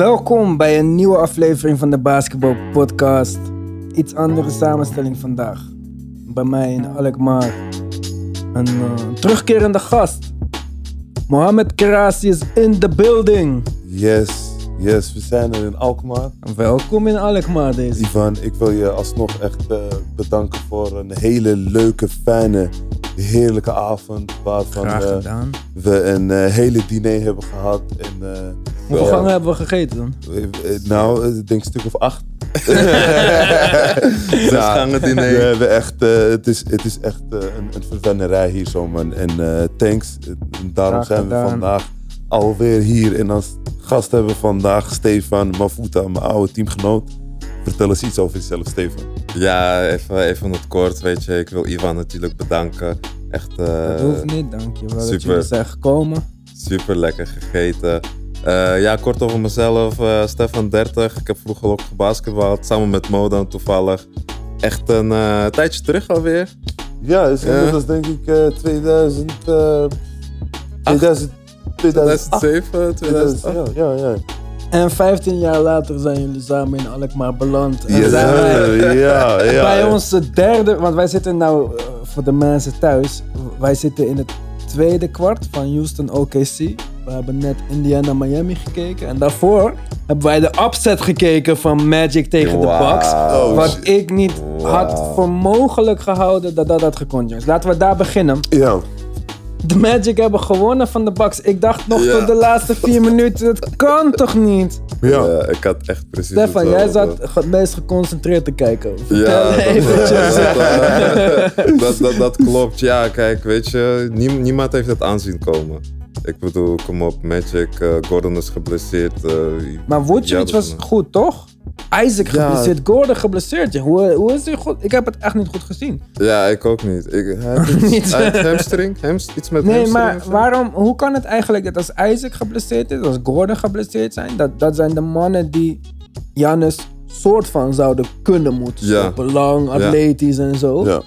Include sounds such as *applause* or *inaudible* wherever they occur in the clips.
Welkom bij een nieuwe aflevering van de Basketball Podcast. Iets andere samenstelling vandaag. Bij mij in Alkmaar een eh, terugkerende gast. Mohamed Kerasi is in the building. Yes, yes, we zijn er in Alkmaar. Welkom in Alkmaar deze. Ivan, ik wil je alsnog echt eh, bedanken voor een hele leuke, fijne, heerlijke avond. Waarvan Graag eh, gedaan. we een eh, hele diner hebben gehad. En, eh, Hoeveel ja, gangen hebben we gegeten dan? nou, ik denk een stuk of acht. *laughs* gangen diner. We hebben echt, eh, het, is, het is echt een, een verwennerij hier zo, man. En eh, thanks. En daarom Graag zijn we gedaan. vandaag alweer hier. En als gast hebben we vandaag Stefan Mafuta, mijn oude teamgenoot. Vertel eens iets over jezelf, Stefan. Ja, even, even het kort, weet je. Ik wil Ivan natuurlijk bedanken. Echt eh, dat hoeft niet, dankjewel dat super. jullie zijn gekomen. super lekker gegeten. Eh, ja, kort over mezelf. eh, Stefan 30. Ik heb vroeger ook gebasketbald. Samen met Mo dan toevallig. Echt een eh, tijdje terug alweer. Ja, is Ja. inmiddels denk ik eh 2000, eh 2000, 2008. 2007, 2008. Ja, ja, ja. En 15 jaar later zijn jullie samen in Alkmaar beland. En Yes, zijn wij ja, ja, ja. *laughs* bij onze derde, want wij zitten nou voor de mensen thuis, wij zitten in het tweede kwart van Houston OKC. We hebben net Indiana Miami gekeken en daarvoor hebben wij de upset gekeken van Magic tegen de Bucks. Wauw. Wat ik niet had voor mogelijk gehouden dat dat had gekund, jongens. Laten we daar beginnen. Ja, De Magic hebben gewonnen van de Bucks. Ik dacht nog Ja. tot de laatste vier minuten, het kan toch niet? ja. Ja, ik had echt precies Stefan, jij zat het meest geconcentreerd te kijken. Ja, dat, dat, dat, dat, dat klopt. Ja, kijk, weet je, niem- niemand heeft het aanzien komen. Ik bedoel, kom op, Magic, eh, Gordon is geblesseerd. eh, Maar dat was goed, toch? Isaac Ja. geblesseerd, Gordon geblesseerd. Ja. Hoe, hoe is hij goed? Ik heb het echt niet goed gezien. Ja, ik ook niet. Ik, hij heeft *laughs* iets, Niet. hamstring, hamst- iets met Nee, hamstring maar of zo? waarom, hoe kan het eigenlijk dat als Isaac geblesseerd is, als Gordon geblesseerd zijn, dat, dat zijn de mannen die Janus soort van zouden kunnen moeten Ja. stoppen. Lang, atletisch en zo. ja.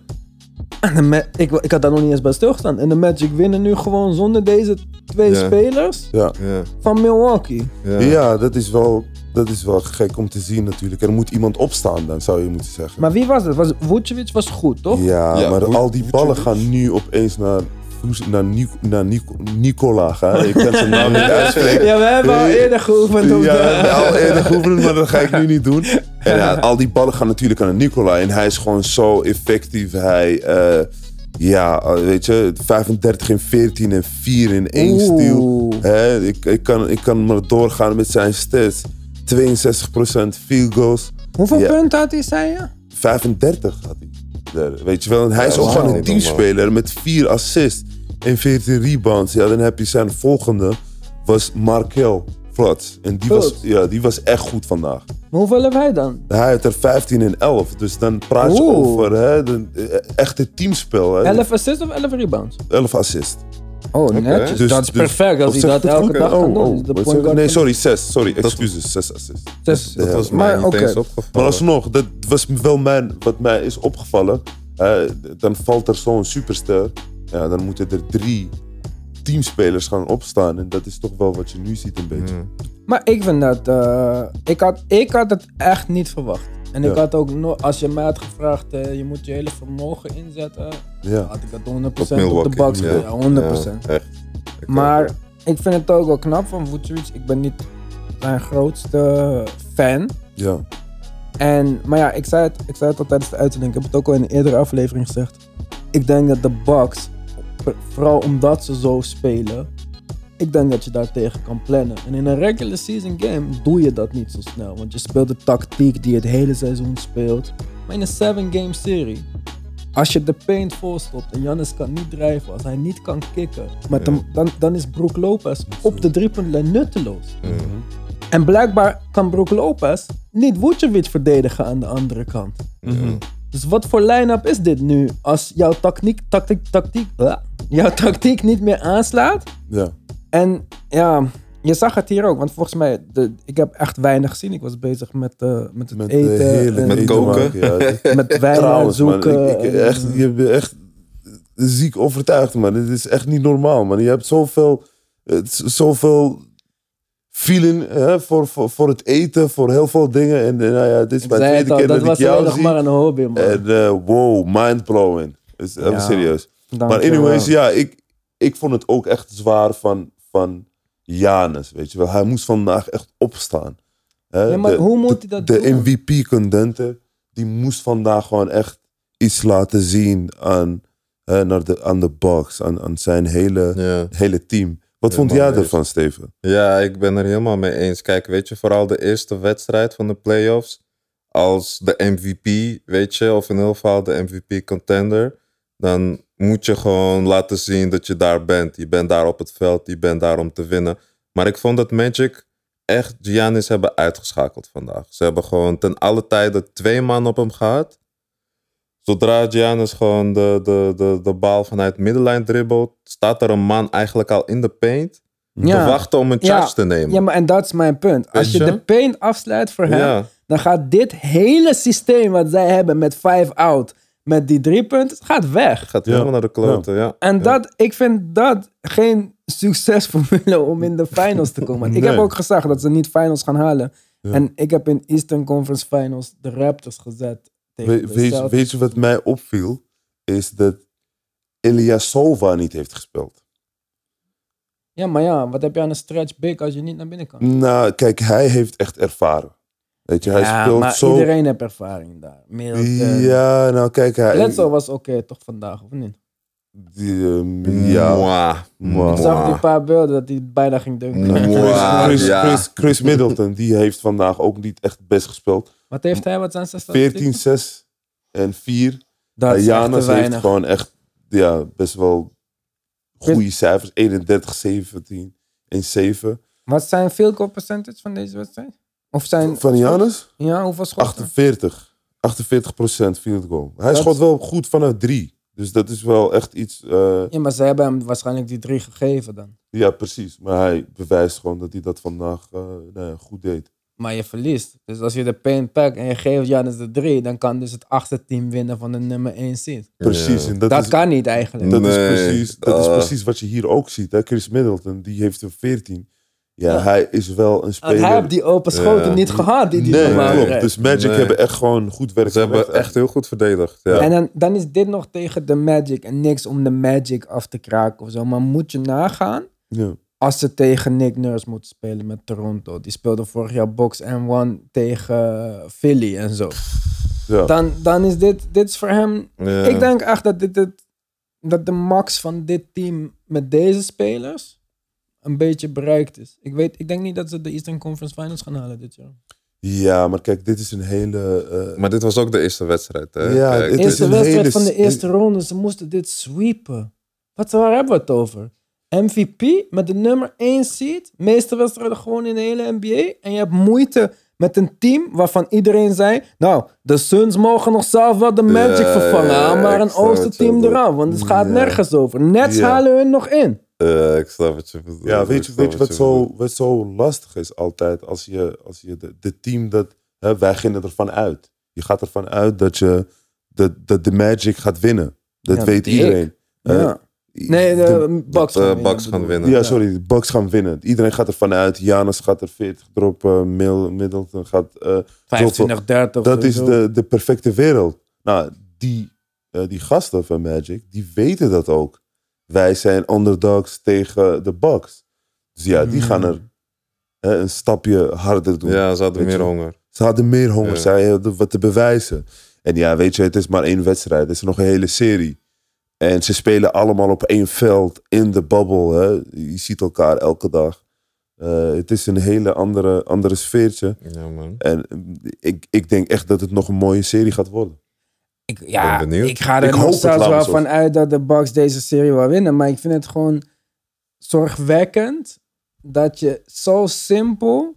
En ik, ik had daar nog niet eens bij stilgestaan. En de Magic winnen nu gewoon zonder deze twee spelers ja. Ja, van Milwaukee. Ja, dat is, wel, dat is wel gek om te zien natuurlijk. Er moet iemand opstaan dan, zou je moeten zeggen. Maar wie was het? Was, Vucevic was goed, toch? Ja, Ja, maar al die ballen gaan nu opeens naar, naar, Nic- naar Nic- Nicola gaan. Ik kan zijn naam niet *laughs* uitspreken. Ja, we hebben al eerder geoefend op Ja, de... al eerder geoefend, maar dat ga ik nu niet doen. *laughs* En ja, al die ballen gaan natuurlijk aan Nicola. En hij is gewoon zo effectief. Hij, eh, ja, eh, weet je, 35 in 14 en 4 in 1 Oeh. steal. Hè, ik, ik, kan, ik kan maar doorgaan met zijn stats. 62% field goals. Hoeveel Ja. punten had hij, zei je? 35 had hij. Daar, Weet je wel, en hij is ook gewoon een teamspeler met 4 assists en 14 rebounds. Ja, dan heb je zijn volgende, was Markel Flats. En die was, ja, die was echt goed vandaag. Maar hoeveel hebben wij dan? Hij had er 15 en 11. Dus dan praat je Oeh. over hè, de, eh, echte teamspel. Hè. 11 assists of 11 rebounds? 11 assists. Oh, netjes. Dus- dat is dus- perfect als hij dat elke goed? dag kan Oh, doen. oh, de point guard Nee, sorry, 6. Sorry, excuses. 6 assists. Zes. Dat was Maar mij niet eens opgevallen. Maar alsnog, dat was wel mijn, wat mij is opgevallen. Dan valt er zo'n superster. Ja, dan moeten er drie teamspelers gaan opstaan. En dat is toch wel wat je nu ziet een beetje. Mm. Maar ik vind dat... eh, ik, had, ik had het echt niet verwacht. En ik had ook. Als je mij had gevraagd, eh, je moet je hele vermogen inzetten... Ja. had ik dat 100% Op de ja. gedaan. Ja, 100%. Ja, echt. Ik Maar ik vind het ook wel knap van Vucevic. Ik ben niet zijn grootste fan. ja. En, maar ja, ik zei, het, ik zei het al tijdens de uitzending. Ik heb het ook al in een eerdere aflevering gezegd. Ik denk dat de Bucks, vooral omdat ze zo spelen, ik denk dat je daar tegen kan plannen. En in een regular season game doe je dat niet zo snel. Want je speelt de tactiek die je het hele seizoen speelt. Maar in een 7-game serie, als je de paint volstopt en Giannis kan niet drijven, als hij niet kan kicken, Ja. hem, dan, dan is Brook Lopez op de driepuntlijn nutteloos. En blijkbaar kan Brook Lopez niet Vucevic verdedigen aan de andere kant. Dus wat voor line-up is dit nu als jouw tactiek, tactiek, tactiek, jouw tactiek niet meer aanslaat? ja. En ja, je zag het hier ook, want volgens mij, de, ik heb echt weinig gezien. Ik was bezig met, eh, met het Met eten, en Met eten koken. maken, *laughs* ja. met wijn Trouwens, man, zoeken. ik, ik, en- echt, je bent echt ziek overtuigd, man. Dit is echt niet normaal, man. Je hebt zoveel, het is zoveel feeling hè, voor, voor, voor het eten, voor heel veel dingen. En eh, nou ja, dit is mijn tweede al, keer dat dat, was ik jou nog zie. maar een hobby, man. En eh, wow, mind-blowing. Is even Ja. serieus. Maar anyways, ja, ik, ik vond het ook echt zwaar van, van Janus, weet je wel. Hij moest vandaag echt opstaan. Hè, Ja, maar de, hoe moet de- hij dat De doen? MVP-contender, die moest vandaag gewoon echt iets laten zien aan, hè, naar de, aan de box, aan, aan zijn hele, Ja. hele team. Wat vond Helemaal jij eens. ervan, Steven? Ja, ik ben er helemaal mee eens. Kijk, weet je, vooral de eerste wedstrijd van de playoffs. Als de MVP, weet je, of in ieder geval de MVP-contender. Dan moet je gewoon laten zien dat je daar bent. Je bent daar op het veld, je bent daar om te winnen. Maar ik vond dat Magic echt Giannis hebben uitgeschakeld vandaag. Ze hebben gewoon ten alle tijde twee man op hem gehad. Zodra Giannis gewoon de, de, de, de bal vanuit middenlijn dribbelt, staat er een man eigenlijk al in de paint Ja. te wachten om een Ja. charge te nemen. Ja, maar en dat is mijn punt. Als je je? de paint afsluit voor hem, Ja. dan gaat dit hele systeem wat zij hebben met five out, met die drie punten, het gaat weg. Gaat Ja. helemaal naar de kloten, ja. En Ja. dat, ik vind dat geen succesformule om in de finals te komen. Ik heb ook gezegd dat ze niet finals gaan halen. Ja. En ik heb in Eastern Conference Finals de Raptors gezet tegen We- de weet, weet je wat mij opviel? Is dat Ilyasova niet heeft gespeeld. Ja, maar ja, wat heb je aan een stretch big als je niet naar binnen kan? Nou, kijk, hij heeft echt ervaren. Weet je, hij ja, speelt maar zo... iedereen heeft ervaring daar. Middleton. Ja, nou kijk, hij... Bledsoe was oké toch vandaag, of niet? Die, ehm, ja. Mwah. Mwah. Ik zag die paar beelden dat hij bijna ging dunken. Mwah. Chris, ja. Chris, Chris Middleton, die heeft vandaag ook niet echt best gespeeld. Wat heeft hij? Wat zijn zijn 14, statistieken? 6 en 4. Dat is echt te Janus heeft gewoon echt ja, best wel goede cijfers. 31, 17 en 7. Wat zijn goal percentage van deze wedstrijd? Of zijn... Van Janus? Ja, hoeveel schoten? 48. 48 procent field goal. Hij Dat- schot wel goed vanuit 3. Dus dat is wel echt iets... eh, Ja, maar ze hebben hem waarschijnlijk die drie gegeven dan. ja, precies. Maar hij bewijst gewoon dat hij dat vandaag eh, nou ja, goed deed. Maar je verliest. Dus als je de paint pakt en je geeft Janis de drie, dan kan dus het achtste team winnen van de nummer 1 seed. Precies. Ja. En dat, Dat, is, kan niet eigenlijk. dat, is precies, dat is eh. precies wat je hier ook ziet. Hè? Chris Middleton, die heeft een 14. Ja, Ja. hij is wel een Want speler... hij heeft die open schoten Ja. niet gehad die die nee, normaal klopt. krijgt. Dus Magic Nee. hebben echt gewoon goed werk Ze hebben verricht. echt heel goed verdedigd. Ja. En dan, dan is dit nog tegen de Magic en niks om de Magic af te kraken of zo. Maar moet je nagaan Ja. als ze tegen Nick Nurse moeten spelen met Toronto. Die speelde vorig jaar box en one tegen Philly en zo. Ja. Dan, dan is dit, dit is voor hem... Ja. Ik denk echt dat, dit, dit, dat de max van dit team met deze spelers een beetje bereikt is. Ik, weet, ik denk niet dat ze de Eastern Conference Finals gaan halen dit jaar. ja, maar kijk, dit is een hele... eh, Maar dit was ook de eerste wedstrijd, hè? Ja, is Eerste een wedstrijd hele van de eerste ronde. Ze moesten dit sweepen. Wat, waar hebben we het over? MVP met de nummer 1 seed. Meeste wedstrijden gewoon in de hele NBA. En je hebt moeite met een team waarvan iedereen zei... Nou, de Suns mogen nog zelf wel de Magic Ja, vervangen. ja, maar een wat bedoelt. eraf. Want het gaat Ja. nergens over. Nets Ja. halen hun nog in. Eh, ik snap wat je bedoelt. Ja, weet je, weet je wat, je zo, bedoelt. wat zo lastig is altijd? Als je, als je de, de team dat... Hè, wij gingen ervan uit. Je gaat ervan uit dat, je, dat, dat de Magic gaat winnen. Dat Ja, weet iedereen. Hè? Ja. Nee, de, de- Bucks, dat, eh, gaan winnen, Bucks gaan ja, sorry, de Bucks gaan winnen. Iedereen gaat ervan uit. Janus gaat er 40 droppen. Mil, Middleton gaat... eh, 25, 30. dat is de, de perfecte wereld. Nou, die, eh, die gasten van Magic, die weten dat ook. Wij zijn underdogs tegen de Bucks. Dus ja, die gaan er hè, een stapje harder doen. Ja, ze hadden meer je. honger. Ze hadden meer honger, Ja. zij hadden wat te bewijzen. En ja, weet je, het is maar één wedstrijd. Het is nog een hele serie. En ze spelen allemaal op één veld in de bubble. Hè. Je ziet elkaar elke dag. Eh, het is een hele andere, andere sfeertje. Ja, man. En mm, ik, ik denk echt dat het nog een mooie serie gaat worden. Ik, ja, Ben benieuwd. ik ga er Ik nog wel van uit dat de Bucks deze serie wel winnen. Maar ik vind het gewoon zorgwekkend dat je zo simpel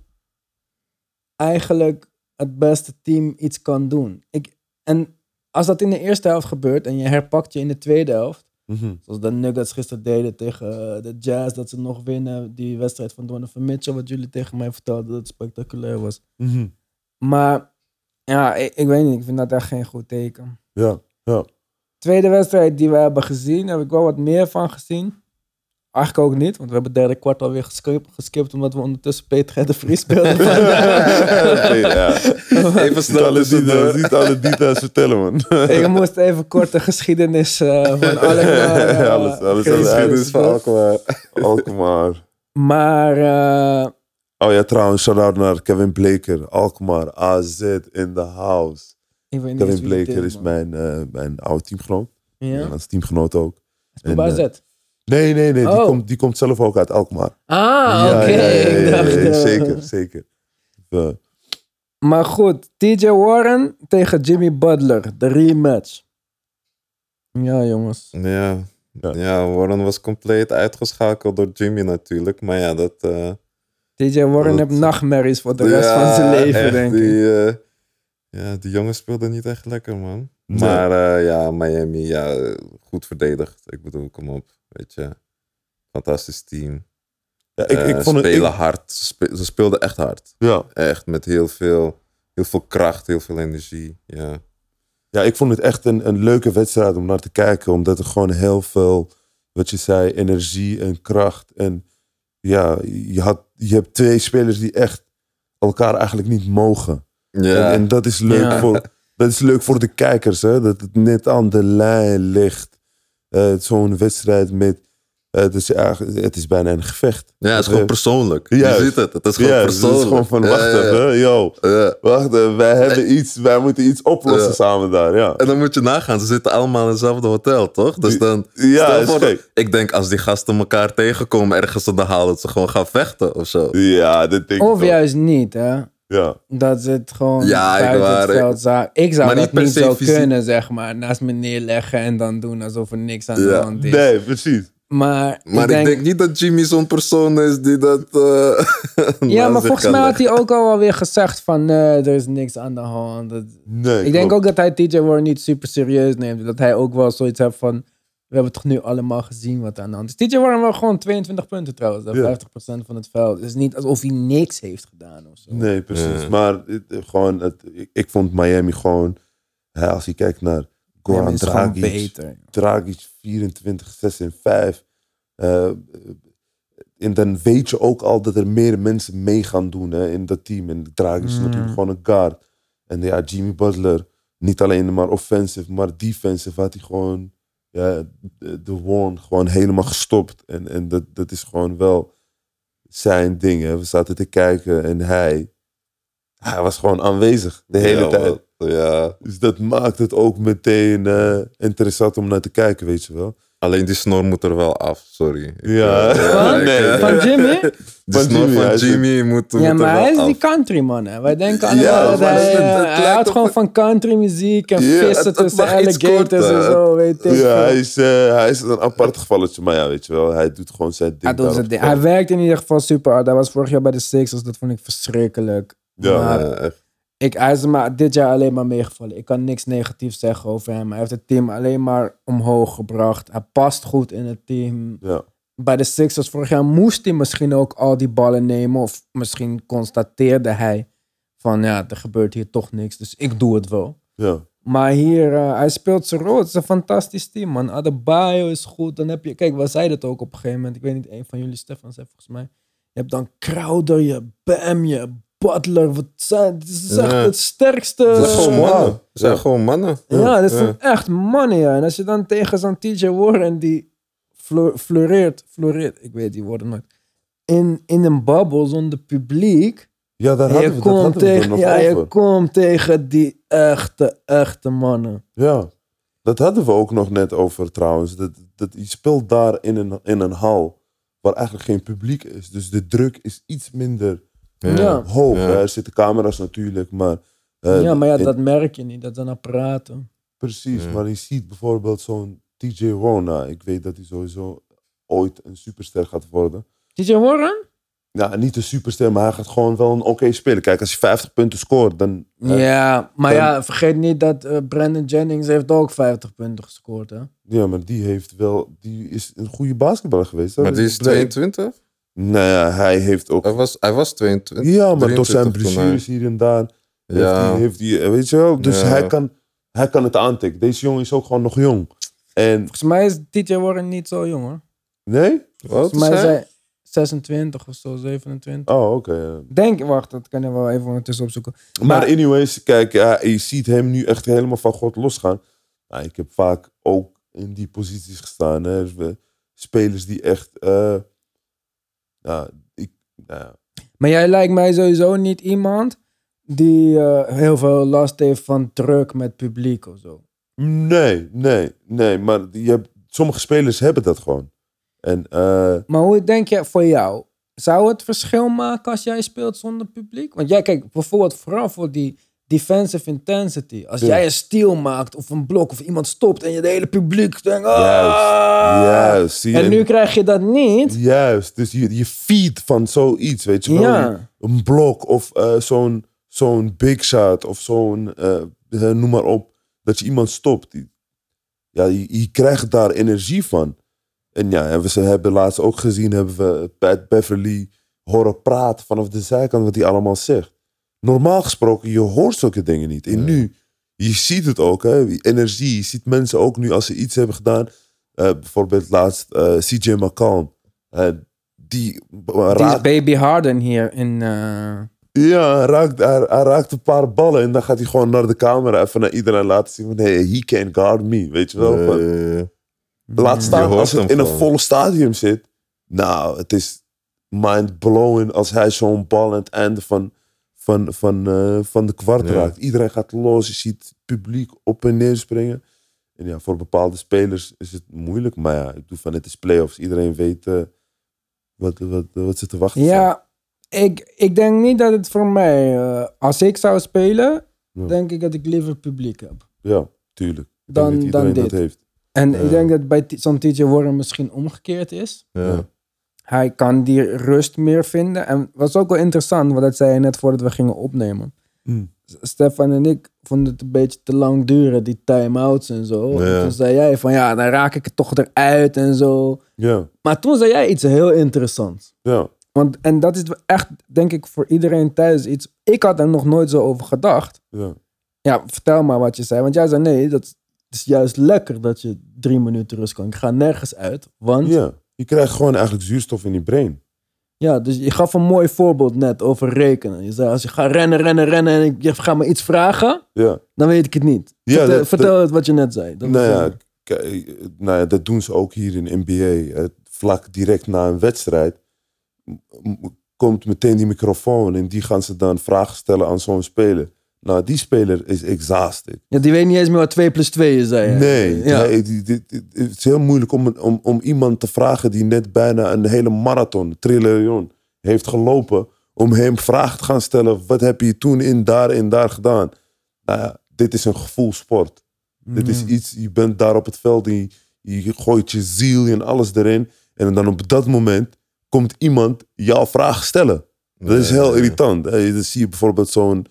eigenlijk het beste team iets kan doen. Ik, en als dat in de eerste helft gebeurt en je herpakt je in de tweede helft, zoals de Nuggets gisteren deden tegen eh, de Jazz, dat ze nog winnen, die wedstrijd van Donovan Mitchell, wat jullie tegen mij vertelden, dat het spectaculair was. Maar ja, ik, ik weet niet, ik vind dat echt geen goed teken. Ja, ja. Tweede wedstrijd die we hebben gezien, heb ik wel wat meer van gezien. Eigenlijk ook niet, want we hebben het derde kwart alweer geskipt, geskipt omdat we ondertussen Peter de Vries speelden. *laughs* ja. *laughs* Even Niet snel alle, niet alle details vertellen, man. Ik moest even kort de geschiedenis eh, van Alkmaar. *laughs* eh, Alles- alles- alles- Geschiedenis van Alkmaar. Alkmaar. Maar eh, Oh ja, trouwens, shout-out naar Kevin Bleker. Alkmaar, AZ in the house. Kevin Bleker is man. mijn, eh, mijn oude teamgenoot. Ja? Als teamgenoot ook. Is bij En, AZ? eh, Nee, nee, nee. Die, Oh. komt, die komt zelf ook uit Alkmaar. Ah, Ja, oké. ja, ja, ja, ik ja, dacht, ja, eh, zeker, zeker. Maar goed, TJ Warren tegen Jimmy Butler, de rematch. Ja, jongens. Ja. Ja. ja, Warren was compleet uitgeschakeld door Jimmy natuurlijk. Maar ja, dat... TJ Warren heeft nachtmerries voor de rest ja, van zijn leven, echt, denk ik. die, eh, ja, die jongen speelde niet echt lekker, man. Nee. Maar eh, ja, Miami, ja, goed verdedigd. Ik bedoel, kom op, weet je. Fantastisch team. ja, ik, ik Eh, vond het... spelen ik- hard. Spe- ze speelden echt hard. ja, Echt met heel veel, heel veel kracht, heel veel energie. Ja. ja, ik vond het echt een, een leuke wedstrijd om naar te kijken. Omdat er gewoon heel veel, wat je zei, energie en kracht. En ja, je, had, je hebt twee spelers die echt elkaar eigenlijk niet mogen. Ja, En, en dat is leuk Ja. voor dat is leuk voor de kijkers, hè? dat het net aan de lijn ligt. Eh, Zo'n wedstrijd met. Eh, het, is het is bijna een gevecht. ja het is gewoon persoonlijk. Juist. Je ziet het, het is gewoon Ja, het persoonlijk. is gewoon van Ja, wacht ja, ja. even, yo, Ja. wacht even, wij hebben iets, wij moeten iets oplossen Ja. samen daar, ja. En dan moet je nagaan, ze zitten allemaal in hetzelfde hotel, toch? Dus dan, Ja, stel is voor dat- gek. ik denk als die gasten elkaar tegenkomen ergens in de haal, dat ze gewoon gaan vechten of zo. Ja, dat denk ik Of juist niet, hè. Ja, Dat ze het gewoon Ja, ik buiten waar, het veld za- Ik zou Maar dat niet zo fysiek. kunnen, zeg maar. Naast me neerleggen en dan doen alsof er niks aan de hand is. nee, precies. Maar, Maar ik denk, niet dat Jimmy zo'n persoon is die dat. eh, *laughs* Ja, maar volgens mij had hij ook al alweer gezegd van... nee, er is niks aan de hand. Dat- Nee, ik denk klopt. ook dat hij TJ Warren niet super serieus neemt. Dat hij ook wel zoiets heeft van... We hebben toch nu allemaal gezien wat aan de hand is. TJ Warren wel gewoon 22 punten trouwens. hè, Ja. 50% van het veld. Het is niet alsof hij niks heeft gedaan of zo. Nee, precies. Ja. Maar het, gewoon, het, ik, ik vond Miami gewoon, hè, als je kijkt naar Goran is Dragic, beter. Dragic 24, 6 en 5. Eh, en dan weet je ook al dat er meer mensen mee gaan doen hè, in dat team. En Dragic is Mm. natuurlijk gewoon een guard. En ja, Jimmy Butler, niet alleen maar offensive, maar defensive had hij gewoon ja, de, Warren gewoon helemaal gestopt. En, en dat, dat is gewoon wel zijn ding. Hè. We zaten te kijken en hij, hij was gewoon aanwezig de hele Ja, tijd. Ja. Dus dat maakt het ook meteen eh, interessant om naar te kijken, weet je wel. Alleen die snor moet er wel af, sorry. Ja. eh, *laughs* Van? ik, Nee. eh, Van Jimmy? *laughs* De Van snor Jimmy, hij van is- Jimmy moet, moet Ja, maar hij is af. die country man. Hè. Wij denken allemaal Ja, dat hij, het- eh, het hij lijkt houdt gewoon een- van country muziek en vissen het- het tussen alligators en zo, weet ik. Ja, hij is, eh, hij is een apart gevalletje, maar ja, weet je wel. Hij doet gewoon zijn ding. Hij, doet zijn ding. hij werkt in ieder geval super hard. Hij was vorig jaar bij de Sixers, dat vond ik verschrikkelijk. Ja. maar Ja, echt. Ik, hij is maar dit jaar alleen maar meegevallen. Ik kan niks negatiefs zeggen over hem. Hij heeft het team alleen maar omhoog gebracht. Hij past goed in het team. Ja. Bij de Sixers vorig jaar moest hij misschien ook al die ballen nemen. Of misschien constateerde hij van ja, er gebeurt hier toch niks. Dus ik doe het wel. Ja. Maar hier, eh, hij speelt zijn rol. Het is een fantastisch team, man. Adebayo is goed. Dan heb je, kijk, we zeiden het ook op een gegeven moment. Ik weet niet, een van jullie, Stefan, zei volgens mij. Je hebt dan Crowder, je Bam, je Butler. Wat zijn, het is echt het sterkste. Dat is gewoon mannen. Ze zijn Ja. gewoon mannen. Ja, dat is Ja. echt mannen, ja. En als je dan tegen zo'n TJ Warren die flo- floreert, floreert, ik weet die woorden nooit, in, in een bubbel zonder publiek. Ja, daar En hadden je we, dat komt hadden tegen, ja, je komt tegen die echte, echte mannen. Ja, dat hadden we ook nog net over trouwens. Dat, dat, je speelt daar in een, in een hal waar eigenlijk geen publiek is. Dus de druk is iets minder Ja. hoog. Ja. hè. Er zitten camera's natuurlijk, maar... eh, ja, maar ja, in- dat merk je niet. Dat zijn apparaten. Precies, Ja. maar je ziet bijvoorbeeld zo'n TJ Rona. Ik weet dat hij sowieso ooit een superster gaat worden. TJ Warren? Ja, niet een superster, maar hij gaat gewoon wel een oké spelen. Kijk, als je 50 punten scoort, dan... eh, Ja, maar dan- ja, vergeet niet dat eh, Brandon Jennings heeft ook 50 punten gescoord, hè? ja, maar die heeft wel... Die is een goede basketballer geweest. hè. Maar die is 22? Nou ja, hij heeft ook... Hij was, hij was 22. Ja, maar door zijn 23 toen blessures hier en daar... Heeft Ja. hij, heeft hij, weet je wel? Dus Ja. hij, kan, hij kan het aantikken. Deze jongen is ook gewoon nog jong. En Volgens mij is TJ Warren niet zo jong, hoor. Nee? Wat Volgens mij zei? zei 26 of zo, 27. Oh, oké. Denk, wacht, dat kan je wel even ondertussen opzoeken. Maar, Maar- anyways, kijk, ja, je ziet hem nu echt helemaal van God losgaan. Nou, ik heb vaak ook in die posities gestaan. Hè. We- spelers die echt... eh ik, nou, ja. Maar jij lijkt mij sowieso niet iemand die eh, heel veel last heeft van druk met publiek of zo. nee, nee, nee. Maar je hebt, sommige spelers hebben dat gewoon. En eh, Maar hoe denk je voor jou? Zou het verschil maken als jij speelt zonder publiek? Want jij kijkt bijvoorbeeld vooral voor die defensive intensity. Als jij een steal maakt of een blok of iemand stopt en je de hele publiek denkt... "Ah!" juist, juist. Zie je? En nu krijg je dat niet. Juist, dus je, je feed van zoiets, weet je wel. Ja. Een blok of eh, zo'n zo'n big shot of zo'n, eh, eh, noem maar op, dat je iemand stopt. Ja, je, je krijgt daar energie van. En ja, en we ze hebben laatst ook gezien, hebben we Pat Beverly horen praten vanaf de zijkant wat hij allemaal zegt. Normaal gesproken, je hoort zulke dingen niet. En nu, je ziet het ook, hè, energie. Je ziet mensen ook nu als ze iets hebben gedaan. eh, bijvoorbeeld laatst eh, CJ McCollum. eh, die raakt, Baby Harden hier in... ja, hij raakt, hij, hij raakt een paar ballen en dan gaat hij gewoon naar de camera even naar iedereen laten zien van hey, he can guard me, weet je wel. Laat staan als het in een volle stadium zit. Nou, het is mind-blowing als hij zo'n bal aan het einde van, van, van, eh, van de kwart Ja. raakt. Iedereen gaat los, je ziet het publiek op en neer springen. En ja, voor bepaalde spelers is het moeilijk. Maar ja, ik doe van het is playoffs. Iedereen weet eh, wat, wat, wat ze te wachten. Ja, ik, ik denk niet dat het voor mij... eh, als ik zou spelen, Ja. denk ik dat ik liever publiek heb. Ja, tuurlijk. Ik Dan- denk dat iedereen dan dat dit. heeft. En Ja. ik denk dat bij zo'n TJ Warren misschien omgekeerd is. ja. Hij kan die rust meer vinden. En was ook wel interessant, want dat zei je net voordat we gingen opnemen. Mm. S- Stefan en ik vonden het een beetje te lang duren, die time-outs en zo. Ja. En toen zei jij van ja, dan raak ik het toch eruit en zo. Ja, Maar toen zei jij iets heel interessants. ja. Want, en dat is echt, denk ik, voor iedereen thuis iets. Ik had er nog nooit zo over gedacht. ja. Ja, vertel maar wat je zei. Want jij zei nee, dat is juist lekker dat je drie minuten rust kan. Ik ga nergens uit. Want Ja, je krijgt gewoon eigenlijk zuurstof in je brain. Ja, dus je gaf een mooi voorbeeld net over rekenen. Je zei, als je gaat rennen, rennen, rennen en ik, je gaat me iets vragen, Ja, dan weet ik het niet. Ja, vertel dat- vertel het wat je net zei. Dat nou ja, eh, nou ja, dat doen ze ook hier in NBA. Het vlak direct na een wedstrijd komt meteen die microfoon en die gaan ze dan vragen stellen aan zo'n speler. Nou, die speler is exhausted. ja, die weet niet eens meer wat 2 plus 2 is, je. Nee, Ja. nee, die- het is heel moeilijk om, om, om iemand te vragen die net bijna een hele marathon, trillion, heeft gelopen. Om hem vragen te gaan stellen, wat heb je toen in daar en daar gedaan? Nou ja, dit is een gevoelsport. Dit is Mm. iets, je bent daar op het veld en je, je gooit je ziel en alles erin. En dan op dat moment komt iemand jouw vraag stellen. Dat is heel irritant. hè. Dan zie je bijvoorbeeld zo'n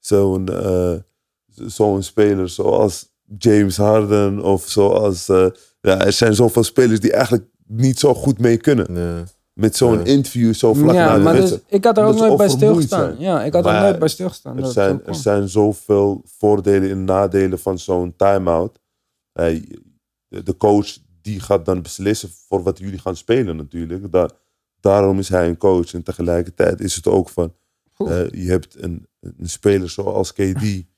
zo'n eh, zo'n speler zoals James Harden of zoals... eh, ja, er zijn zoveel spelers die eigenlijk niet zo goed mee kunnen. Ja. Met zo'n interview zo vlak ja, na de maar dus, ik had er ook nooit bij stilgestaan. zijn. Ja, ik had er nooit bij stilgestaan. Er dat zijn, er zijn zoveel voordelen en nadelen van zo'n time-out. Eh, de de coach die gaat dan beslissen voor wat jullie gaan spelen natuurlijk. Da- daarom is hij een coach. En tegelijkertijd is het ook van... Eh, je hebt een, een speler zoals KD. *laughs*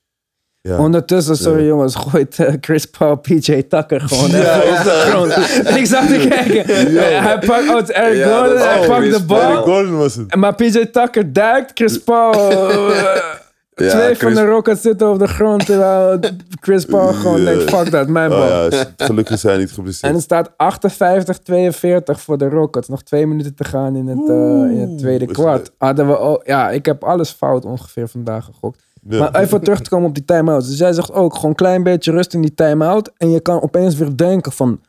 Ja. Ondertussen, sorry jongens, gooit eh, Chris Paul PJ Tucker gewoon Ja, ja. *laughs* ik zag te kijken. Hij pakt, oh, Eric Gordon, hij pakt de Eric bal. Gordon was het. En Maar PJ Tucker duikt, Chris Paul... *laughs* eh, Ja, Twee van de Rockets zitten op de grond terwijl Chris Paul *laughs* gewoon denkt, fuck dat, mijn Oh bal. ja, gelukkig zijn niet En geblesseerd. het staat 58-42 voor de Rockets. Nog twee minuten te gaan in het, eh, in het tweede kwart. Hadden we ook, ja, ik heb alles fout ongeveer vandaag gegokt. Ja. Maar even terug te komen op die time-out. Dus jij zegt ook gewoon een klein beetje rust in die time-out. En je kan opeens weer denken van...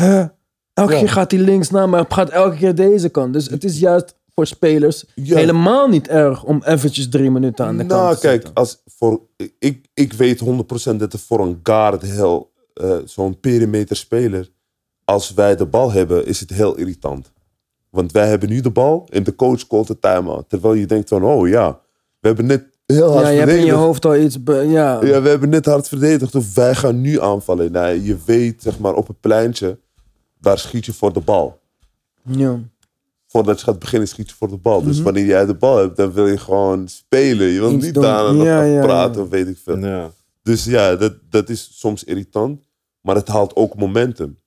Huh, elke Ja. keer gaat hij links naar, maar gaat elke keer deze kant. Dus het is juist voor spelers Ja. helemaal niet erg om eventjes drie minuten aan de kant Nou, te kijk, zitten. als voor, ik, ik weet 100% dat er voor een guard heel, eh, zo'n perimeter speler, als wij de bal hebben, is het heel irritant. Want wij hebben nu de bal en de coach called de time-out. Terwijl je denkt van, oh ja, we hebben net heel hard Ja, je hebt in je hoofd al iets... ja. Ja, we hebben net hard verdedigd of wij gaan nu aanvallen. Nee, je weet, zeg maar, op het pleintje, daar schiet je voor de bal. Ja. Voordat je gaat beginnen, schiet je voor de bal. Dus Mhm. wanneer jij de bal hebt, dan wil je gewoon spelen. Je wilt Iets niet doen. daar nog Ja, gaan ja, praten ja. of weet ik veel. Ja. Dus ja, dat, dat is soms irritant. Maar het haalt ook momentum.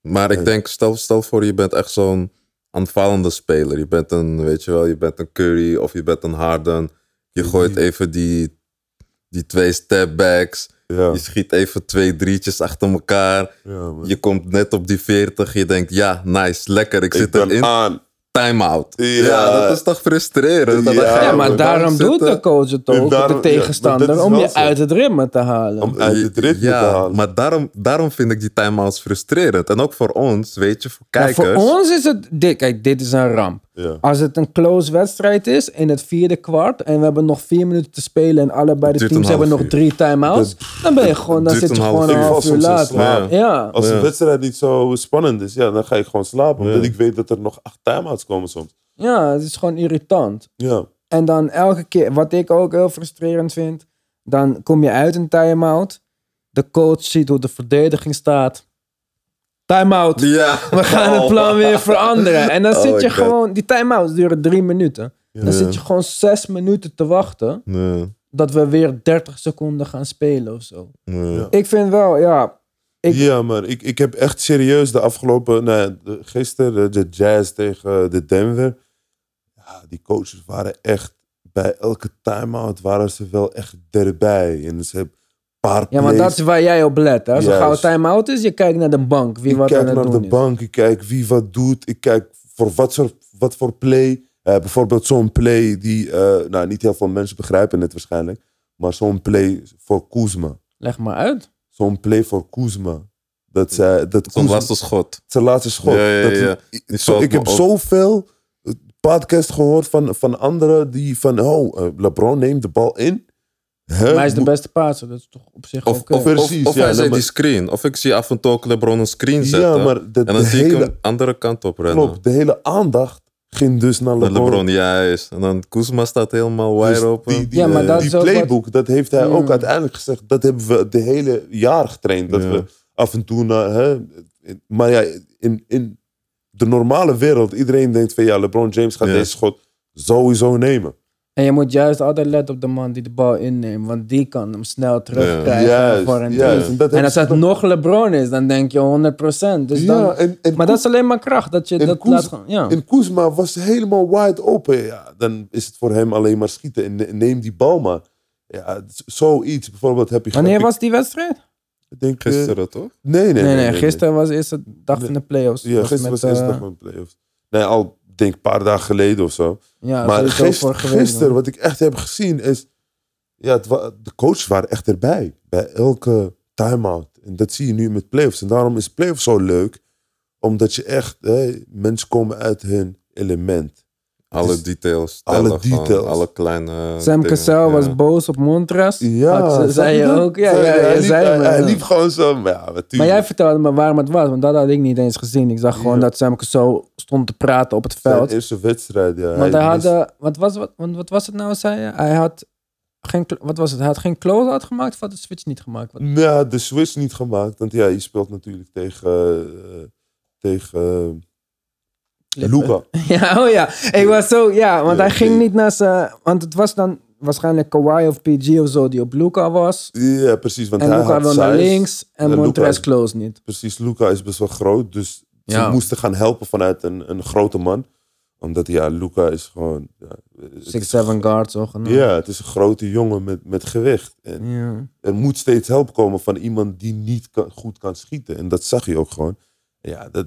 Maar ik Ja. denk, stel, stel voor je bent echt zo'n aanvallende speler. Je bent een, weet je wel, je bent een Curry of je bent een Harden. Je gooit even die, die twee stepbacks. Ja, Je schiet even twee drietjes achter elkaar. ja. Je komt net op die 40. Je denkt, ja, nice, lekker. Ik Ik zit erin. aan. Time-out. Ja. Ja. dat is toch frustrerend? Ja, maar daarom doet de coach het ook, daarom- de tegenstander, om je zo. uit het ritme te halen. Om uit het ritme ja, te halen. maar daarom, daarom vind ik die time-outs frustrerend. En ook voor ons, weet je, voor Ja, kijkers. voor ons is het, dit, kijk, dit is een ramp. Ja. Als het een close wedstrijd is in het vierde kwart en we hebben nog vier minuten te spelen en allebei de teams hebben nog drie time-outs, dan ben je gewoon, dan zit je gewoon een uur. half uur later. Als de wedstrijd niet zo spannend is, ja, dan ga ik gewoon slapen. Ja. Omdat ik weet dat er nog acht time-outs komen soms. ja, het is gewoon irritant. Ja. En dan elke keer, wat ik ook heel frustrerend vind, dan kom je uit een time-out, de coach ziet hoe de verdediging staat. Time-out. Ja. We gaan het plan weer *laughs* veranderen. En dan Oh zit je gewoon, die time-outs duren drie minuten. Dan zit je gewoon zes minuten te wachten Nee, dat we weer 30 seconden gaan spelen of zo. nee. Ik vind wel, ja. Ik- Ja, maar ik, ik heb echt serieus de afgelopen... Nou, ja, de- gisteren de Jazz tegen de Denver. Ja, die coaches waren echt... Bij elke time-out waren ze wel echt erbij. En ze hebben een paar Ja, maar plays. dat is waar jij op let. Hè? Als er gauw time-out is, je kijkt naar de bank. Wie ik wat kijk aan het naar doen de is. bank, ik kijk wie wat doet. Ik kijk voor wat, soort, wat voor play. Eh, bijvoorbeeld zo'n play die eh, nou, niet heel veel mensen begrijpen het waarschijnlijk. Maar zo'n play voor Kuzma. Leg maar uit. Zo'n play voor Kuzma. Dat, zij, dat Zo'n Kuzma- laatste schot. zijn laatste schot. Ja, ja, Dat- ja. ik- Die zo, valt ik me heb op. zoveel podcast gehoord van, van anderen die van... Oh, eh, LeBron neemt de bal in. Hè, Maar hij is de moet- beste passer. Dat is toch op zich Of, oké. of, Precies, of, of ja, hij zet maar- die screen. Of ik zie af en toe ook LeBron een screen zetten. Ja, maar de, en dan de zie ik hele, hem andere kant op rennen. klopt, de hele aandacht ging dus naar Naar LeBron. LeBron, juist. En dan Kuzma staat helemaal wide Dus open. Die, die, Ja, maar eh, dat die is ook playbook, dat heeft hij ook uiteindelijk gezegd. Dat hebben we de hele jaar getraind. Dat Ja. we af en toe naar... Hè, maar ja, in, in de normale wereld, iedereen denkt van ja, LeBron James gaat Ja. deze schot sowieso nemen. En je moet juist altijd letten op de man die de bal inneemt. Want die kan hem snel terugkrijgen Juist, voor een. En dat En als het nog LeBron is, dan denk je 100%. Dus ja, dan, en, en maar dat is alleen maar kracht. Dat je en dat Kuz- laat gaan. Ja. En Kuzma was helemaal wide open. Ja, dan is het voor hem alleen maar schieten. En ne- neem die bal maar. Ja, zoiets. Bijvoorbeeld heb je... Wanneer ik- was die wedstrijd? ik denk, eh, Gisteren, toch? nee, nee, Nee, nee, gisteren was de eerste dag van de playoffs. Ja, gisteren was met, de eerste eh, dag van de playoffs. Nee, al denk een paar dagen geleden of zo. Ja, maar sowieso gist- vorige week gisteren, wat ik echt heb gezien, is... Ja, de coaches waren echt erbij. Bij elke time-out. En dat zie je nu met playoffs. En daarom is playoffs zo leuk. Omdat je echt... Hè, mensen komen uit hun element. Alle Dus details. alle gewoon. details. Alle kleine Sam dingen, Cassell ja. was boos op Montres. Ja, Had ze- zei je ook? Ja, ja, hij liep, zei hij, me, hij ja. liep gewoon zo. Maar, ja. Maar jij vertelde me waarom het was, want dat had ik niet eens gezien. Ik zag gewoon Ja. dat Sam Cassell stond te praten op het Zijn veld. eerste wedstrijd, ja. Want hij had, eh, wat, was, wat, want wat was het nou, zei je? Hij had geen, wat was het? Hij had geen close-out gemaakt of had de switch niet gemaakt? Wat- Ja, de switch niet gemaakt. Want ja, je speelt natuurlijk tegen... eh, tegen Luca. *laughs* Ja, oh ja. Ik was zo, ja, want hij ging niet naar zijn, want het was dan waarschijnlijk Kawhi of PG of zo die op Luca was. Ja, precies. Want En hij Luca had wil naar links en is- close niet. Precies, Luca is best wel groot. Dus Ja. ze moesten gaan helpen vanuit een, een grote man. Omdat, ja, Luca is gewoon... Ja, het is- 6-7 guard zo genoemd. Ja, het is een grote jongen met, met gewicht. En Ja. er moet steeds hulp komen van iemand die niet kan, goed kan schieten. En dat zag je ook gewoon. Ja, dat,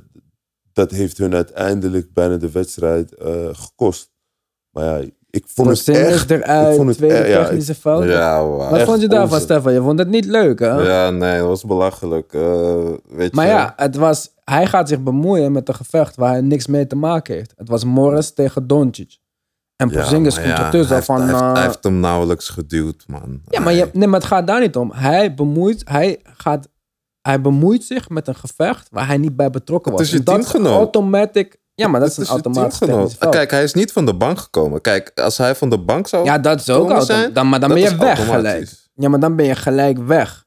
dat heeft hun uiteindelijk bijna de wedstrijd eh, gekost. Maar ja, ik vond het echt... ik eruit, vond het tweede echt- ja, technische fout. Ja, wauw. Wat vond je daarvan. Stefan? Je vond het niet leuk, hè? Ja, nee, dat was belachelijk. Eh, weet Maar je, ja, het was, hij gaat zich bemoeien met een gevecht waar hij niks mee te maken heeft. Het was Morris tegen Doncic. En Ja, Porzingis maar komt ja, ertussen hij van... heeft, eh, hij heeft hem nauwelijks geduwd, man. ja, maar, je, nee, maar het gaat daar niet om. Hij bemoeit, hij gaat, hij bemoeit zich met een gevecht waar hij niet bij betrokken was. is je En dat teamgenoot. automatic... Ja, maar dat is een automatisch technisch. Kijk, hij is niet van de bank gekomen. Kijk, als hij van de bank zou Ja, dat is ook zijn, Dan, maar dan dat ben je weg gelijk. Ja, maar dan ben je gelijk weg.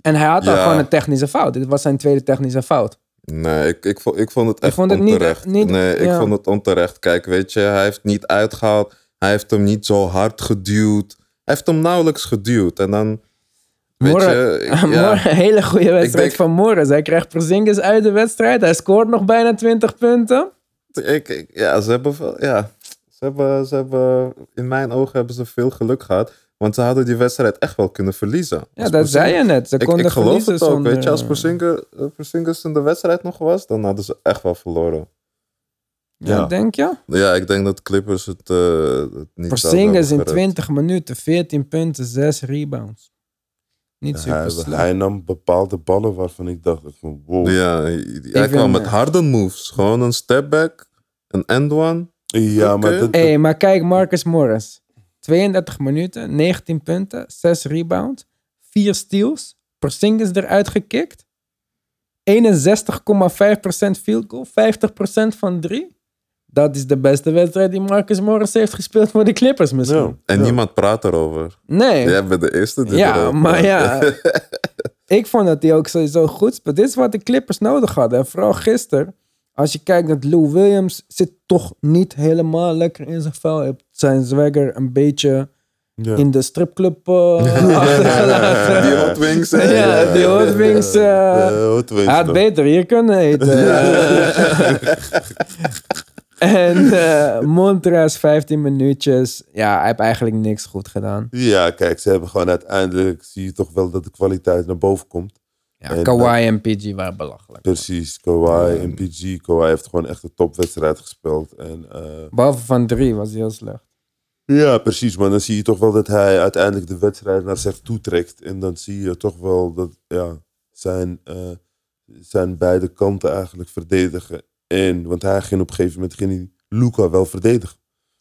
En hij had Ja. gewoon een technische fout. Dit was zijn tweede technische fout. Nee, ik, ik, vond, ik vond het echt vond het niet- onterecht. niet- nee, ik ja. vond het onterecht. Kijk, weet je, hij heeft niet uitgehaald. Hij heeft hem niet zo hard geduwd. Hij heeft hem nauwelijks geduwd. En dan, weet Morgen- je... *laughs* ik- Morgen, ja, een hele goede wedstrijd denk- van Morris. Hij krijgt Porzingis uit de wedstrijd. Hij scoort nog bijna 20 punten. ik, ik- ja, ze hebben, ja, ze hebben, ze hebben... In mijn ogen hebben ze veel geluk gehad. Want ze hadden die wedstrijd echt wel kunnen verliezen. Ja, Als dat zei je net. Ze Ik, konden ik geloof verliezen het ook. zonder- Weet je, als Porzingis, eh, Porzingis in de wedstrijd nog was, dan hadden ze echt wel verloren. Ja, Ja. denk je? Ja, ik denk dat Clippers het, eh, het niet Porzingis in gered. 20 minuten, 14 punten, 6 rebounds. Niet super Hij, hij nam bepaalde ballen waarvan ik dacht, van, wow. Ja, hij, kwam met eh, harde moves. Gewoon een step back, een end one. Ja, maar dat, Hé, maar kijk, Marcus Morris. 32 minuten, 19 punten, 6 rebounds, 4 steals. Porzingis eruit gekikt. 61,5% field goal, 50% van 3. Dat is de beste wedstrijd die Marcus Morris heeft gespeeld voor de Clippers misschien. ja, En ja. niemand praat erover. Nee. Jij bent de eerste die Ja, erover maar praat. ja. *laughs* ik vond dat hij ook sowieso goed speelde. Dit is wat de Clippers nodig hadden. En vooral gisteren. Als je kijkt naar Lou Williams, zit toch niet helemaal lekker in zijn vel. Hij heeft zijn swagger een beetje Ja. in de stripclub eh, achtergelaten. Die Hot Wings. Ja, die Hot Wings. Hot Wings hij had beter hier kunnen eten. *laughs* *laughs* en *laughs* eh Montrez 15 minuutjes. Ja, hij heeft eigenlijk niks goed gedaan. Ja, kijk, ze hebben gewoon uiteindelijk, zie je toch wel dat de kwaliteit naar boven komt. Ja, En, Kawhi en PG waren belachelijk. Precies, Kawhi en PG. Kawhi heeft gewoon echt een topwedstrijd gespeeld. En, eh, Behalve van drie was hij heel slecht. ja, precies, maar dan zie je toch wel dat hij uiteindelijk de wedstrijd naar zich toe trekt. En dan zie je toch wel dat ja, zijn, eh, zijn beide kanten eigenlijk verdedigen. En, want hij ging op een gegeven moment ging hij Luca wel verdedigen.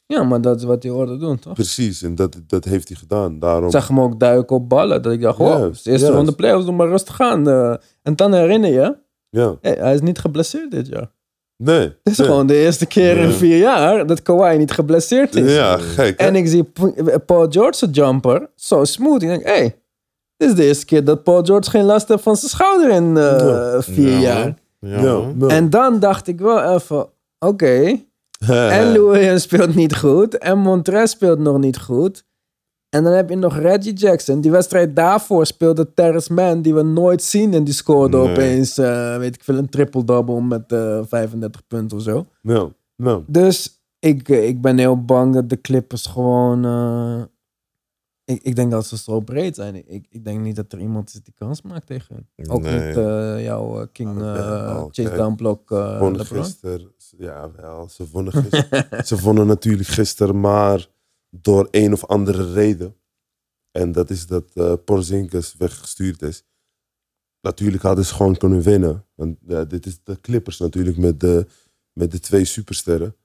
Ja, maar dat is wat hij hoorde doen, toch? Precies, en dat, dat heeft hij gedaan. Daarom, Ik zag hem ook duiken op ballen. Dat ik dacht, het is de eerste juist. ronde playoffs, doe maar rustig aan. eh. en dan herinner je, ja, hey, hij is niet geblesseerd dit jaar. nee. Het is nee. gewoon de eerste keer in vier jaar dat Kawhi niet geblesseerd is. Ja, gek. hè? En ik zie Paul George's jumper zo smooth. Ik denk, hé, hey, dit is de eerste keer dat Paul George geen last heeft van zijn schouder in eh, Ja. vier Ja, jaar. Ja. En dan dacht ik wel even, oké. En Lou Williams speelt niet goed. En Montrez speelt nog niet goed. En dan heb je nog Reggie Jackson. Die wedstrijd daarvoor speelde Terrence Mann, die we nooit zien. En die scoorde Nee. opeens, eh, weet ik veel, een triple-double met eh 35 punten of zo. Ja, ja. Dus ik, eh, ik ben heel bang dat de Clippers gewoon... eh, ik, ik denk dat ze zo breed zijn. Ik, ik denk niet dat er iemand is die kans maakt tegen hun. Ook Nee. niet eh, jouw eh, King Ah, eh, Chase uh, wonnen LeBron. gisteren. Ja, wel, ze wonnen *laughs* gisteren. ze wonnen natuurlijk gisteren, maar door een of andere reden. En dat is dat Porzingis weggestuurd is. Natuurlijk hadden ze gewoon kunnen winnen. Want ja, dit is de Clippers natuurlijk met de, met de twee supersterren.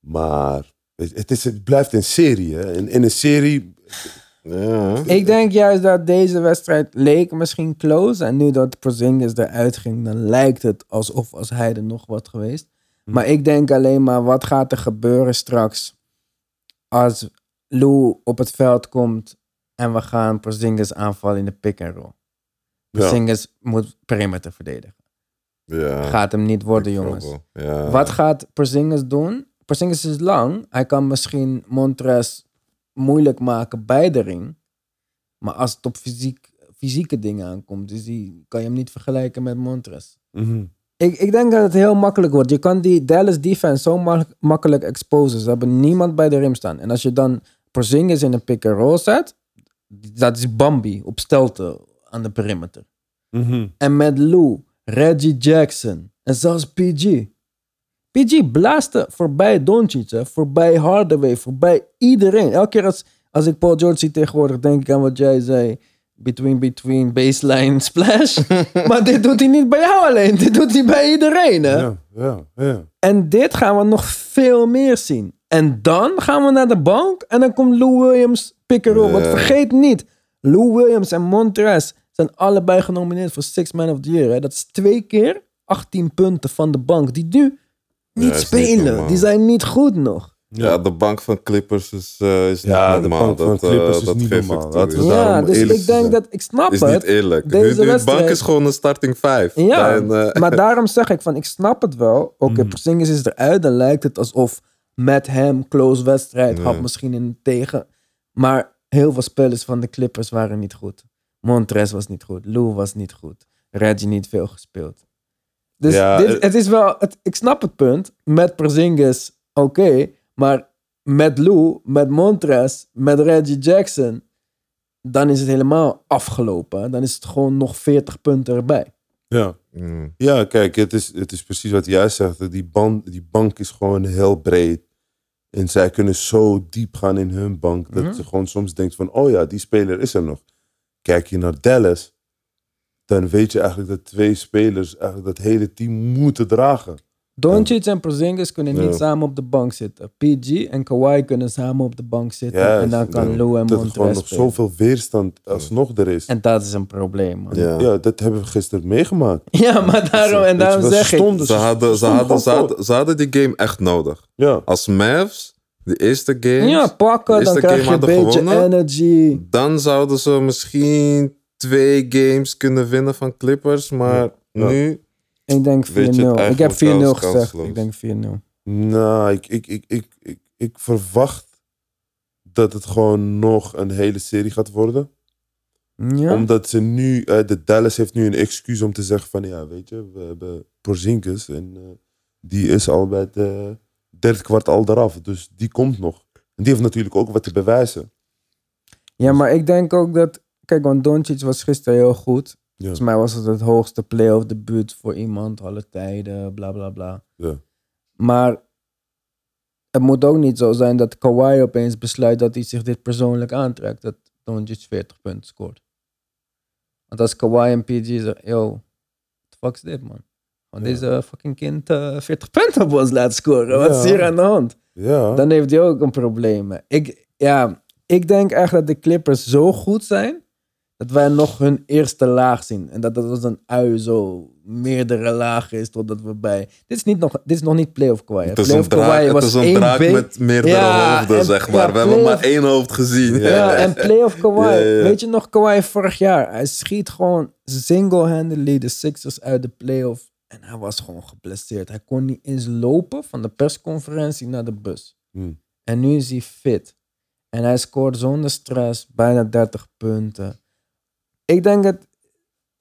Maar het, is, het blijft een serie. Hè? In, in een serie... Ja. Ik denk juist dat deze wedstrijd leek misschien close. En nu dat Porzingis eruit ging, dan lijkt het alsof als hij er nog wat geweest. Maar ik denk alleen maar, wat gaat er gebeuren straks als Lou op het veld komt en we gaan Porzingis aanvallen in de pick and roll. Ja, Porzingis moet perimeter verdedigen. Ja. Gaat hem niet worden, jongens. Ja. Wat gaat Porzingis doen? Porzingis is lang. Hij kan misschien Montres moeilijk maken bij de ring. Maar als het op fysiek, fysieke dingen aankomt, is die, kan je hem niet vergelijken met Montres. mhm. Ik, ik denk dat het heel makkelijk wordt. Je kan die Dallas defense zo ma- makkelijk exposen. Ze hebben niemand bij de rim staan. En als je dan Porzingis in een pick-and-roll zet, dat is Bambi op stelte aan de perimeter. Mhm. En met Lou, Reggie Jackson en zelfs PG. PG blaaste voorbij Doncic, voorbij Hardaway, voorbij iedereen. Elke keer als, als ik Paul George zie tegenwoordig, denk ik aan wat jij zei. Between, between, baseline, *laughs* splash. *laughs* maar dit doet hij niet bij jou alleen. Dit doet hij bij iedereen, hè. Ja, ja, ja. En dit gaan we nog veel meer zien. En dan gaan we naar de bank en dan komt Lou Williams pick and roll. Want vergeet niet, Lou Williams en Montrez zijn allebei genomineerd voor Six Man of the Year. Hè. Dat is twee keer 18 punten van de bank die nu niet is niet spelen. die zijn niet goed nog. Ja, de bank van Clippers is, eh, is niet Ja, de normaal. bank van dat, eh, Clippers is dat niet geef normaal. Laten we Ja, dus ik denk dat ik snap Is het. niet eerlijk. Deze Nu, nu, bank is gewoon een starting 5. Ja, En, eh, maar *laughs* daarom zeg ik van, ik snap het wel. Oké, Mm. Porzingis is eruit, dan lijkt het alsof met hem close wedstrijd had misschien in tegen. Maar heel veel spelers van de Clippers waren niet goed. Montres was niet goed, Lou was niet goed, Reggie niet veel gespeeld. Dus Ja, dit, eh, het is wel, het, ik snap het punt. Met Porzingis, oké, maar met Lou, met Montres, met Reggie Jackson, dan is het helemaal afgelopen. Dan is het gewoon nog 40 punten erbij. Ja. mm, Ja, kijk, het is, het is precies wat jij zegt. Die, band, die bank is gewoon heel breed. En zij kunnen zo diep gaan in hun bank. Dat Mhm. ze gewoon soms denkt van, oh ja, die speler is er nog. Kijk je naar Dallas, dan weet je eigenlijk dat twee spelers eigenlijk dat hele team moeten dragen. Doncic en Porzingis kunnen niet Ja. samen op de bank zitten. PG en Kawhi kunnen samen op de bank zitten. En dan kan ja, Lou en dat er gewoon Montrez nog spelen. zoveel weerstand alsnog er is. En dat is een probleem, man. ja. Ja, dat hebben we gisteren meegemaakt. Ja, maar daarom, en je daarom zeg ze ik... stonden- Ze, hadden, ze, stonden hadden, ze, hadden, ze hadden die game echt nodig. Ja, Als Mavs, de eerste game, Ja, pakken, Eerste dan krijg je een beetje gewonnen. energy. dan zouden ze misschien twee games kunnen winnen van Clippers. Maar Ja. nu, Ik denk 4-0. Weet je het Ik heb 4-0 eigenlijk wel gezegd. kansloos. Ik denk 4-0. nou, ik, ik, ik, ik, ik, ik verwacht dat het gewoon nog een hele serie gaat worden. Ja? Omdat ze nu, eh, de Dallas heeft nu een excuus om te zeggen van ja, weet je, we hebben Porzingis en eh, die is al bij het eh, derde kwart al eraf. Dus die komt nog. En die heeft natuurlijk ook wat te bewijzen. ja, maar ik denk ook dat... Kijk, want Doncic was gisteren heel goed. Ja. Volgens mij was het het hoogste playoff debuut voor iemand, alle tijden, bla bla bla. Ja. Maar het moet ook niet zo zijn dat Kawhi opeens besluit dat hij zich dit persoonlijk aantrekt. Dat Doncic 40 punten scoort. Want als Kawhi en PG zeggen, yo, what the fuck is dit man? Want Ja. deze fucking kind eh 40 punten op ons laten scoren. Wat is hier aan de hand? Ja. Dan heeft hij ook een probleem. Ik, ja, ik denk echt dat de Clippers zo goed zijn dat wij nog hun eerste laag zien. En dat dat als een ui zo meerdere lagen is totdat we bij... Dit is, niet nog, dit is nog niet playoff Kawhi. het is Playoff een, draak, het was is een draak met meerdere Ja, hoofden, en- zeg maar. ja, We hebben maar één hoofd gezien. Ja, en playoff *laughs* Kawhi. Ja, ja, ja. Weet je nog Kawhi vorig jaar? Hij schiet gewoon single-handedly de Sixers uit de playoff. En hij was gewoon geblesseerd. Hij kon niet eens lopen van de persconferentie naar de bus. Hmm. En nu is hij fit. En hij scoort zonder stress bijna 30 punten. Ik denk het.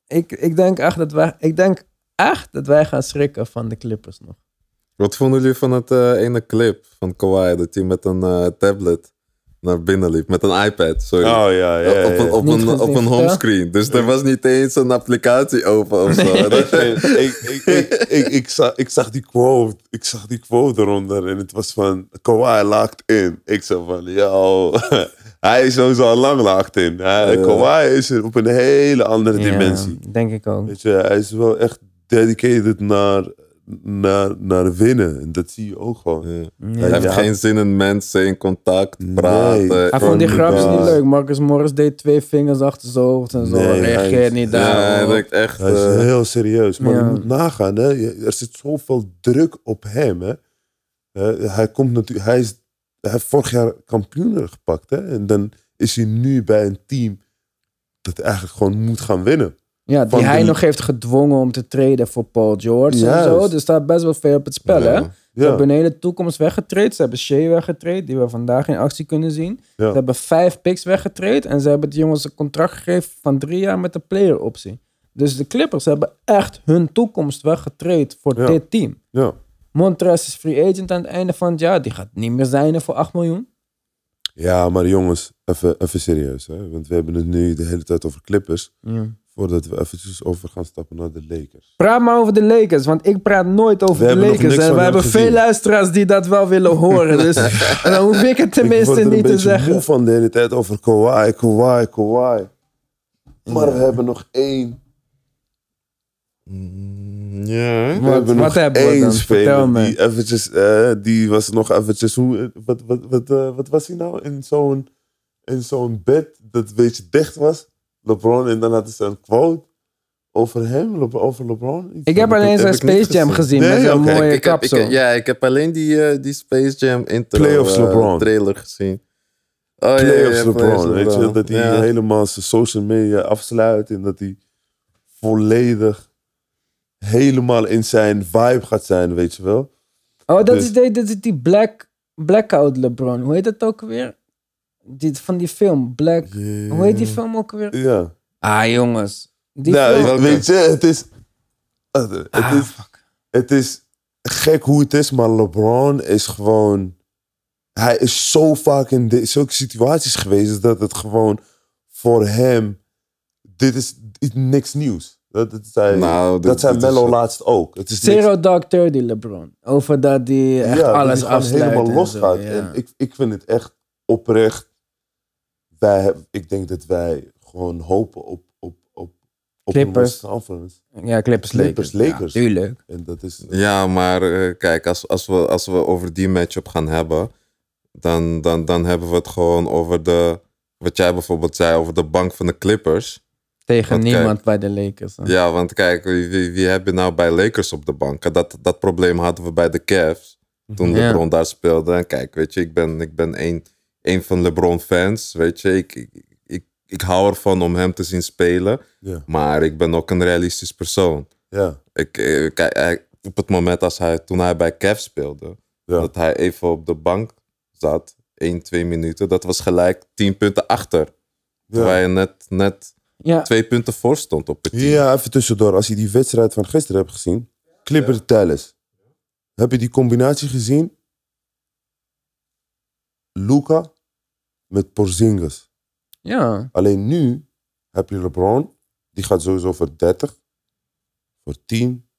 Ik, ik denk echt dat wij. Ik denk echt dat wij gaan schrikken van de Clippers nog. Wat vonden jullie van het eh, ene clip van Kawhi? Dat hij met een eh, tablet naar binnen liep. Met een iPad, sorry. Oh ja, ja, ja. Op een, op een, op een homescreen. Dus er was niet eens een applicatie open of zo. Dat- ik, ik, ik, ik, ik, zag, ik zag die quote. Ik zag die quote eronder. En het was van Kawhi locked in. Ik zei van, yo. Hij is sowieso al lang locked in. Hij. Kawhi is op een hele andere dimensie. Ja, denk ik ook. Weet je, hij is wel echt dedicated naar, naar, naar winnen. En dat zie je ook gewoon. Ja. Ja. Hij heeft geen zin in mensen, in contact, Nee. praten. Hij vond die grapjes niet leuk. Marcus Morris deed twee vingers achter zijn hoofd en zo. Nee, hij Reageert niet Ja, hij daar. denkt echt... Hij is eh, heel serieus. Maar je moet nagaan, hè. Er zit zoveel druk op hem. Hè. Eh, hij, komt natuurlijk, hij, is, hij heeft vorig jaar kampioen gepakt. Hè. En dan is hij nu bij een team dat eigenlijk gewoon moet gaan winnen. Ja, die hij de- nog heeft gedwongen om te treden voor Paul George en zo. Er staat best wel veel op het spel, hè? Ze Ja, hebben een hele toekomst weggetraind. Ze hebben Shea weggetraind, die we vandaag in actie kunnen zien. Ja. Ze hebben vijf picks weggetraind. En ze hebben die jongens een contract gegeven van drie jaar met de player optie. Dus de Clippers hebben echt hun toekomst weggetraind voor dit team. ja. Montrez is free agent aan het einde van het jaar. Die gaat niet meer zijn voor 8 miljoen. ja, maar jongens, even, even serieus. Hè. Want we hebben het nu de hele tijd over Clippers. Voordat we eventjes over gaan stappen naar de Lakers. Praat maar over de Lakers, want ik praat nooit over We de Lakers. En we hebben gezien. veel luisteraars die dat wel willen horen. Dus en *laughs* dan hoef ik het ik tenminste word een niet te zeggen. moe van de hele tijd over Kawhi, Kawhi, Kawhi. Maar we hebben nog één Ja. We Wat- hebben wat nog hebben we één dan? Vertel speler me. die eventjes, eh, die was nog eventjes, hoe, wat, wat, wat, eh, wat was hij nou? In zo'n, in zo'n bed dat een beetje dicht was. LeBron en dan hadden ze een quote over hem, Le- over LeBron? Iets? Ik heb alleen zijn ik niet Space Jam gezien. gezien Nee, met oké. mooie ik heb, ik, kapsel. ja, ik heb alleen die, eh, die Space Jam intro Playoffs eh, LeBron. trailer gezien. Oh, ja, ja, Playoffs ja, LeBron, Playoffs weet je? LeBron. Dat hij Ja. helemaal zijn social media afsluit en dat hij volledig helemaal in zijn vibe gaat zijn, weet je wel? Oh, dat, Dus- is die, dat is die Black, Blackout LeBron. Hoe heet dat ook weer? Die, van die film, Black... Hoe heet die film ook weer? Ja. Ah, jongens. Die nou, film... ik- weet je, het is, het, het Ah, is, het is gek hoe het is, maar LeBron is gewoon, hij is zo vaak in de, zulke situaties geweest dat het gewoon voor hem, dit is niks nieuws. Dat, dat zei, Nou, dit- dat zei is Mello laatst ook. Het is niks- Zero Dark Thirty LeBron. Over dat die echt ja, dat alles hij gewoon afsluit. helemaal los gaat. ja. En ik, ik vind het echt oprecht. Wij, ik denk dat wij gewoon hopen op, op, op, op Clippers. Conference. Ja, Clippers, Clippers, Lakers. Lakers. Ja, tuurlijk. En dat is... Ja, maar eh, kijk, als, als, we, als we over die matchup gaan hebben, dan, dan, dan hebben we het gewoon over de, wat jij bijvoorbeeld zei, over de bank van de Clippers. Tegen Want niemand bij de Lakers. hè. Ja, want kijk, wie, wie, wie heb je nou bij Lakers op de bank? Dat, dat probleem hadden we bij de Cavs, toen Ja. LeBron daar speelde. En kijk, weet je, ik ben, ik ben een, een van LeBron fans, weet je. Ik, ik, ik, ik hou ervan om hem te zien spelen, Ja, maar ik ben ook een realistisch persoon. ja, Ik, eh, kijk, op het moment als hij, toen hij bij Cavs speelde, ja. dat hij even op de bank zat, 1, 2 minuten, dat was gelijk 10 punten achter. Terwijl je net, net Ja, twee punten voor stond op het team. ja, even tussendoor. Als je die wedstrijd van gisteren hebt gezien. Clipper Dallas. Heb je die combinatie gezien? Luca met Porzingis. ja. Alleen nu heb je LeBron. Die gaat sowieso voor 30. Voor 10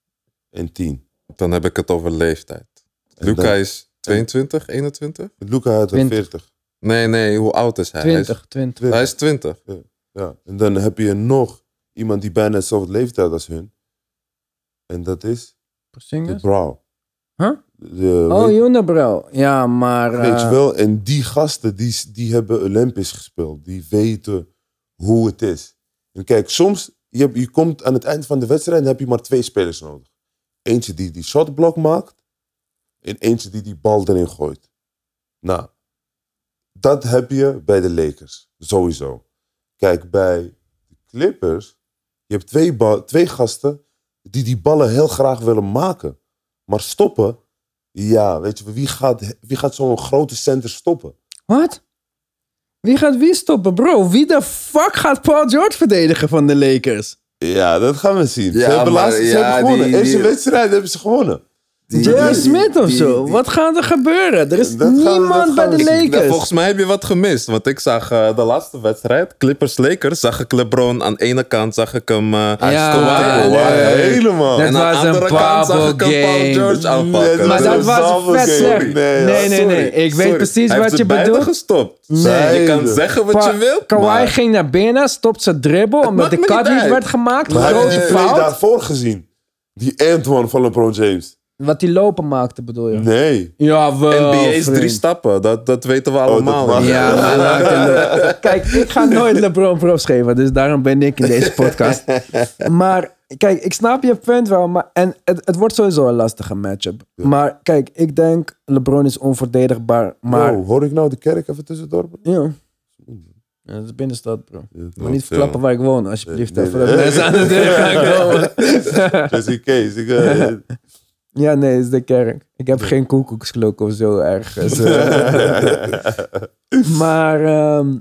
en 10. Dan heb ik het over leeftijd. En Luca dan- is 22, 21? Luca had er 20. 40. Nee, nee, hoe oud is hij? Hij is- 20, 20. Hij is 20. Ja. En dan heb je nog iemand die bijna hetzelfde leeftijd als hun. En dat is de? Brow. Huh? De, Oh, Unibrow. Ja, maar... weet je eh, wel? En die gasten, die, die hebben Olympisch gespeeld. Die weten hoe het is. En kijk, soms, je, hebt- je komt aan het eind van de wedstrijd en heb je maar twee spelers nodig. Eentje die die shotblok maakt. En eentje die die bal erin gooit. Nou, dat heb je bij de Lakers. Sowieso. Kijk, bij de Clippers, je hebt twee, twee gasten die die ballen heel graag willen maken. Maar stoppen, ja, weet je, wie gaat, wie gaat zo'n grote center stoppen? Wat? Wie gaat wie stoppen, bro? Wie de fuck gaat Paul George verdedigen van de Lakers? Ja, dat gaan we zien. Ja, ze hebben, maar laatst, ze ja, hebben gewonnen. die- Eerste die- wedstrijd hebben ze gewonnen. J.R. die- Smith of die- zo? die- Wat gaat er gebeuren? Er is we- niemand bij de Lakers. volgens mij heb je wat gemist. Want ik zag eh, de laatste wedstrijd, Clippers-Lakers, zag ik LeBron aan de ene kant, zag ik hem... Ja, Kawhi, nee. helemaal. Dat en aan was de een andere kant zag ik hem Paul. George aanpakken. Nee, maar dat dat was vet slecht. Nee, Nee, nee, nee. Sorry, Ik weet precies Hij wat je bedoelt. gestopt. Nee. Je kan zeggen wat Pa- je wilt, Kawhi maar- ging naar binnen, stopt zijn dribbel, omdat de cut niet werd gemaakt. Maar heb je Grote die daarvoor gezien? Die Antoine van LeBron James. Wat die lopen maakte, bedoel je? Nee. Ja, wel. NBA is vriend. drie stappen, dat, dat weten we allemaal. mag. Ja, *laughs* maar laat Kijk, ik ga nooit LeBron props geven, dus daarom ben ik in deze podcast. Maar kijk, ik snap je punt wel, maar, en het, het wordt sowieso een lastige matchup. Maar kijk, ik denk LeBron is onverdedigbaar, maar... Wow, hoor ik nou de kerk even tussendoor? Ja. Ja, dat is binnenstad, bro. Ja, Maar niet verklappen waar ik woon, alsjeblieft. Nee, even nee. dat mensen aan de deur gaan komen. *laughs* Just in case. Ik, eh, ja, nee, het is de kerk. Ik heb geen koekoeksklok of zo ergens. *laughs* *laughs* maar ehm,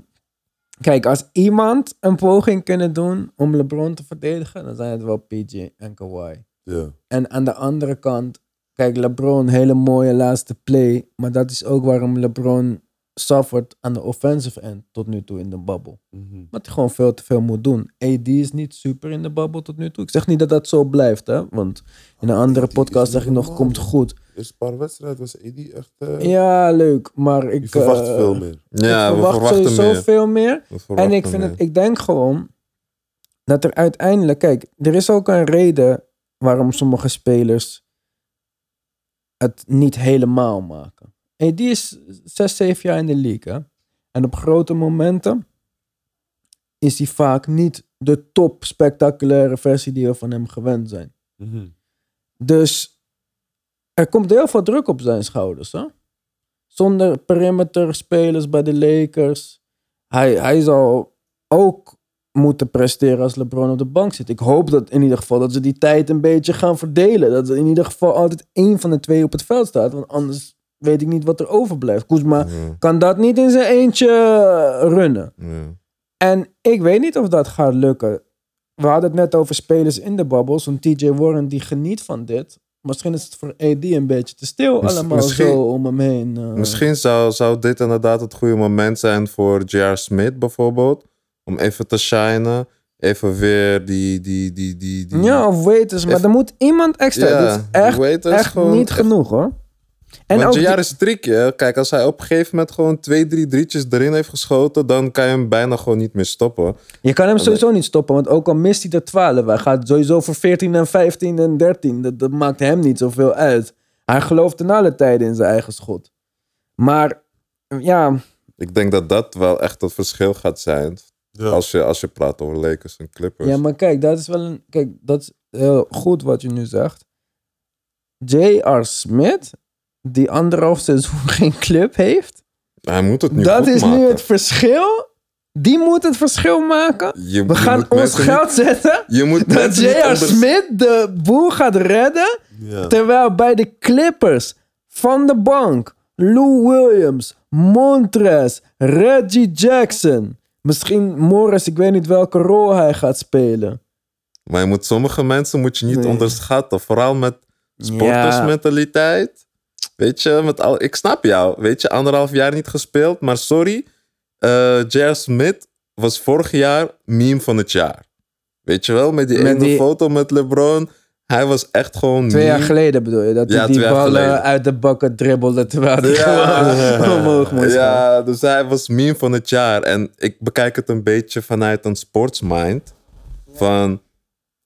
kijk, als iemand een poging kunnen doen om LeBron te verdedigen, dan zijn het wel PG en Kawhi. ja. En aan de andere kant, kijk, LeBron, hele mooie laatste play. Maar dat is ook waarom LeBron suffert aan de offensive end tot nu toe in de bubble. Mhm. Dat hij gewoon veel te veel moet doen. AD is niet super in de bubble tot nu toe. Ik zeg niet dat dat zo blijft, hè. Want in een andere AD podcast zeg ik nog, komt goed. Eerste paar wedstrijden was Eddie echt... eh Ja, leuk. Maar ik... je verwacht eh, veel meer. Ja, ik we verwacht verwachten sowieso meer. veel meer. We En verwachten ik, vind meer. het, ik denk gewoon dat er uiteindelijk, kijk, er is ook een reden waarom sommige spelers het niet helemaal maken. Hey, die is 6, 7 jaar in de league. Hè? En op grote momenten is hij vaak niet de top spectaculaire versie die we van hem gewend zijn. Mhm. Dus er komt heel veel druk op zijn schouders. Hè? Zonder perimeter spelers bij de Lakers. Hij, hij zal ook moeten presteren als LeBron op de bank zit. Ik hoop dat in ieder geval dat ze die tijd een beetje gaan verdelen. Dat er in ieder geval altijd één van de twee op het veld staat. Want anders weet ik niet wat er overblijft. Ja, kan dat niet in zijn eentje eh, runnen. ja. En ik weet niet of dat gaat lukken. We hadden het net over spelers in de bubble. Zo'n TJ Warren die geniet van dit. Misschien is het voor AD een beetje te stil allemaal zo om hem heen. eh. Misschien zou, zou dit inderdaad het goede moment zijn voor J.R. Smith bijvoorbeeld. Om even te shinen. Even weer die... die, die, die, die Ja, of waiters. Maar er moet iemand extra. Ja, is echt, echt gewoon niet genoeg hoor. En Want die- is tricky. hè. Kijk, als hij op een gegeven moment gewoon twee, drie drietjes erin heeft geschoten... dan kan je hem bijna gewoon niet meer stoppen. je kan hem sowieso niet stoppen. Want ook al mist hij er 12. Hij gaat sowieso voor 14 en 15 en 13. Dat, dat maakt hem niet zoveel uit. Hij gelooft in alle tijden in zijn eigen schot. Maar ja, Ik denk dat dat wel echt het verschil gaat zijn... Ja. Als, je, als je praat over Lakers en Clippers. Ja, maar kijk, dat is wel een. Kijk, dat is heel goed wat je nu zegt. J.R. Smith, die anderhalf seizoen *laughs* geen club heeft. Hij moet het nu dat is maken. nu het verschil. Die moet het verschil maken. Je- We gaan ons geld niet- zetten. je moet Dat J.R. Smith de boel gaat redden. Ja. Terwijl bij de Clippers van de bank. Lou Williams, Montres, Reggie Jackson. Misschien Morris, ik weet niet welke rol hij gaat spelen. Maar je moet, sommige mensen moet je niet Nee. onderschatten. Vooral met sportersmentaliteit. Weet je, met al, ik snap jou. Weet je, anderhalf jaar niet gespeeld. Maar sorry, eh J.R. Smith was vorig jaar meme van het jaar. Weet je wel, met die Met ene die- foto met LeBron. Hij was echt gewoon Twee jaar geleden bedoel je? Dat Ja, hij die ballen uit de bakken dribbelde terwijl hij Ja. gewoon *laughs* *laughs* omhoog moest gaan. Ja, dus hij was meme van het jaar. En ik bekijk het een beetje vanuit een sportsmind. Van,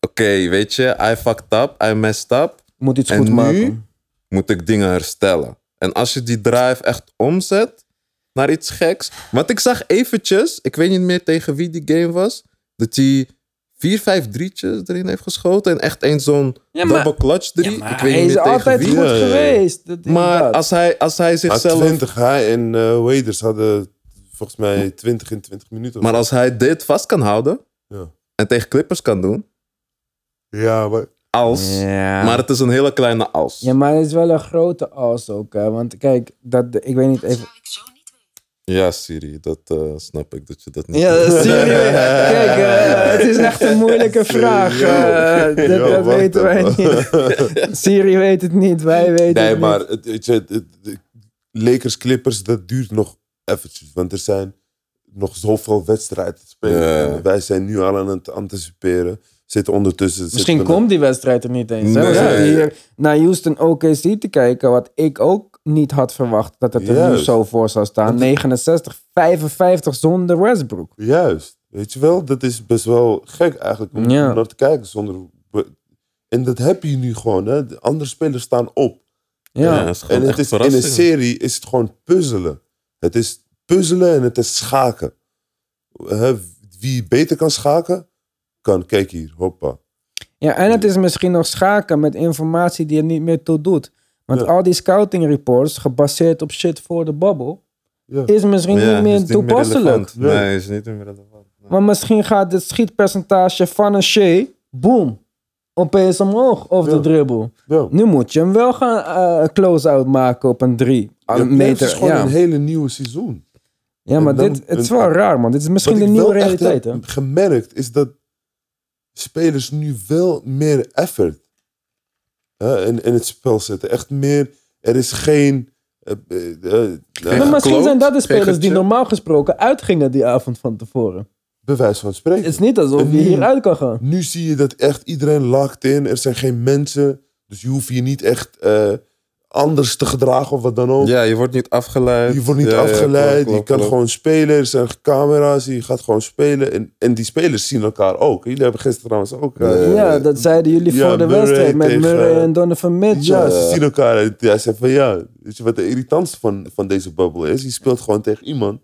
oké, weet je, I fucked up, I messed up. Moet iets En goed nu? maken. Moet ik dingen herstellen. En als je die drive echt omzet naar iets geks. Want ik zag eventjes, ik weet niet meer tegen wie die game was, dat hij vier, vijf drietjes erin heeft geschoten. En echt één zo'n Ja, maar- double clutch drie. Ja, maar ik weet hij niet is meer tegen altijd wie. goed Ja, ja, ja. geweest. Dat- Maar als hij, als hij Maar zichzelf... 20, hij en eh Waders hadden volgens mij 20 in 20 minuten. Maar zo. als hij dit vast kan houden Ja. en tegen Clippers kan doen, Ja, maar... als. Ja. Maar het is een hele kleine als. Ja, maar het is wel een grote as ook. Hè? Want kijk, dat, ik weet niet even... Ja, Siri, dat eh, snap ik dat je dat niet Ja, serieus. *laughs* Kijk, eh, het is echt een moeilijke vraag. eh, dat Yo, dat wacht weten wij niet. *laughs* Siri weet het niet, wij weten Nee, het maar niet. het- de Lakers Clippers, dat duurt nog eventjes. Want er zijn nog zoveel wedstrijden te spelen. Wij zijn nu al aan het anticiperen. Zitten ondertussen... Misschien komt die wedstrijd er niet eens. hè? We zitten hier naar Houston OKC te kijken, wat ik ook niet had verwacht dat het er nu zo voor zou staan. 69, 55 zonder Westbrook. Juist. Weet je wel, dat is best wel gek eigenlijk om, Ja. naar te kijken. Zonder... En dat heb je nu gewoon. Hè. De andere spelers staan op. Ja. Ja, dat is gewoon En het echt is, in een serie is het gewoon puzzelen. Het is puzzelen en het is schaken. Wie beter kan schaken, kan. Kijk hier, hoppa. Ja, en het is misschien nog schaken met informatie die er niet meer toe doet. Want Ja. al die scouting reports, gebaseerd op shit voor de bubble, Ja. is misschien Ja, niet meer niet toepasselijk. Nee. Is niet meer relevant. Nee. Maar misschien gaat het schietpercentage van een Shea, boom, opeens omhoog op Ja. de dribbel. Ja. Nu moet je hem wel gaan eh, close-out maken op een drie. Meter. is gewoon Ja. een hele nieuwe seizoen. ja, maar dan- dit, het is en- wel raar, man. Dit is misschien Wat de ik nieuwe realiteit, hè? heb gemerkt is dat spelers nu wel meer effort hè, in, in het spel zetten. Echt meer. Er is geen. eh, eh, eh, Maar misschien zijn dat de spelers die normaal gesproken uitgingen die avond van tevoren. bewijs van spreken. Het is niet alsof je hieruit kan gaan. Nu zie je dat echt iedereen locked in. Er zijn geen mensen. Dus je hoeft je niet echt eh, anders te gedragen of wat dan ook. Ja, je wordt niet afgeleid. Je wordt niet Ja, ja, afgeleid. je kan gewoon spelen. Er zijn camera's. Je gaat gewoon spelen. En, en die spelers zien elkaar ook. Jullie hebben gisteren trouwens ook. eh, Ja, dat zeiden jullie ja, voor de wedstrijd met tegen- Murray en Donovan Mitchell. Ja, ze zien elkaar. En hij zegt van ja, weet je wat de irritantste van, van deze bubbel is? Je speelt gewoon tegen iemand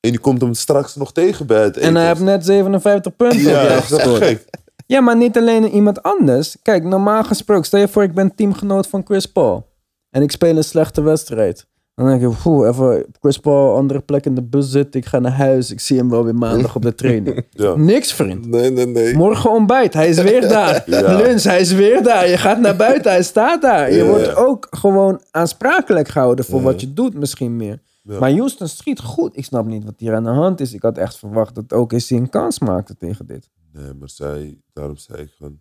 En je komt hem straks nog tegen bij het En hij heeft net 57 punten Ja, dat is gek. Ja, maar niet alleen iemand anders. Kijk, normaal gesproken, stel je voor ik ben teamgenoot van Chris Paul. En ik speel een slechte wedstrijd. Dan denk ik, poeh, even Chris Paul, andere plek in de bus zitten. Ik ga naar huis. Ik zie hem wel weer maandag op de training. *laughs* Ja. Niks, vriend. Nee, nee, nee. Morgen ontbijt, hij is *laughs* weer daar. Ja. Lunch, hij is weer daar. Je gaat naar buiten, hij staat daar. Je Ja. wordt ook gewoon aansprakelijk gehouden voor wat je doet, misschien meer. Maar Houston schiet goed. Ik snap niet wat hier aan de hand is. Ik had echt verwacht dat ook eens een kans maakte tegen dit. Nee, maar zij, daarom zei ik van...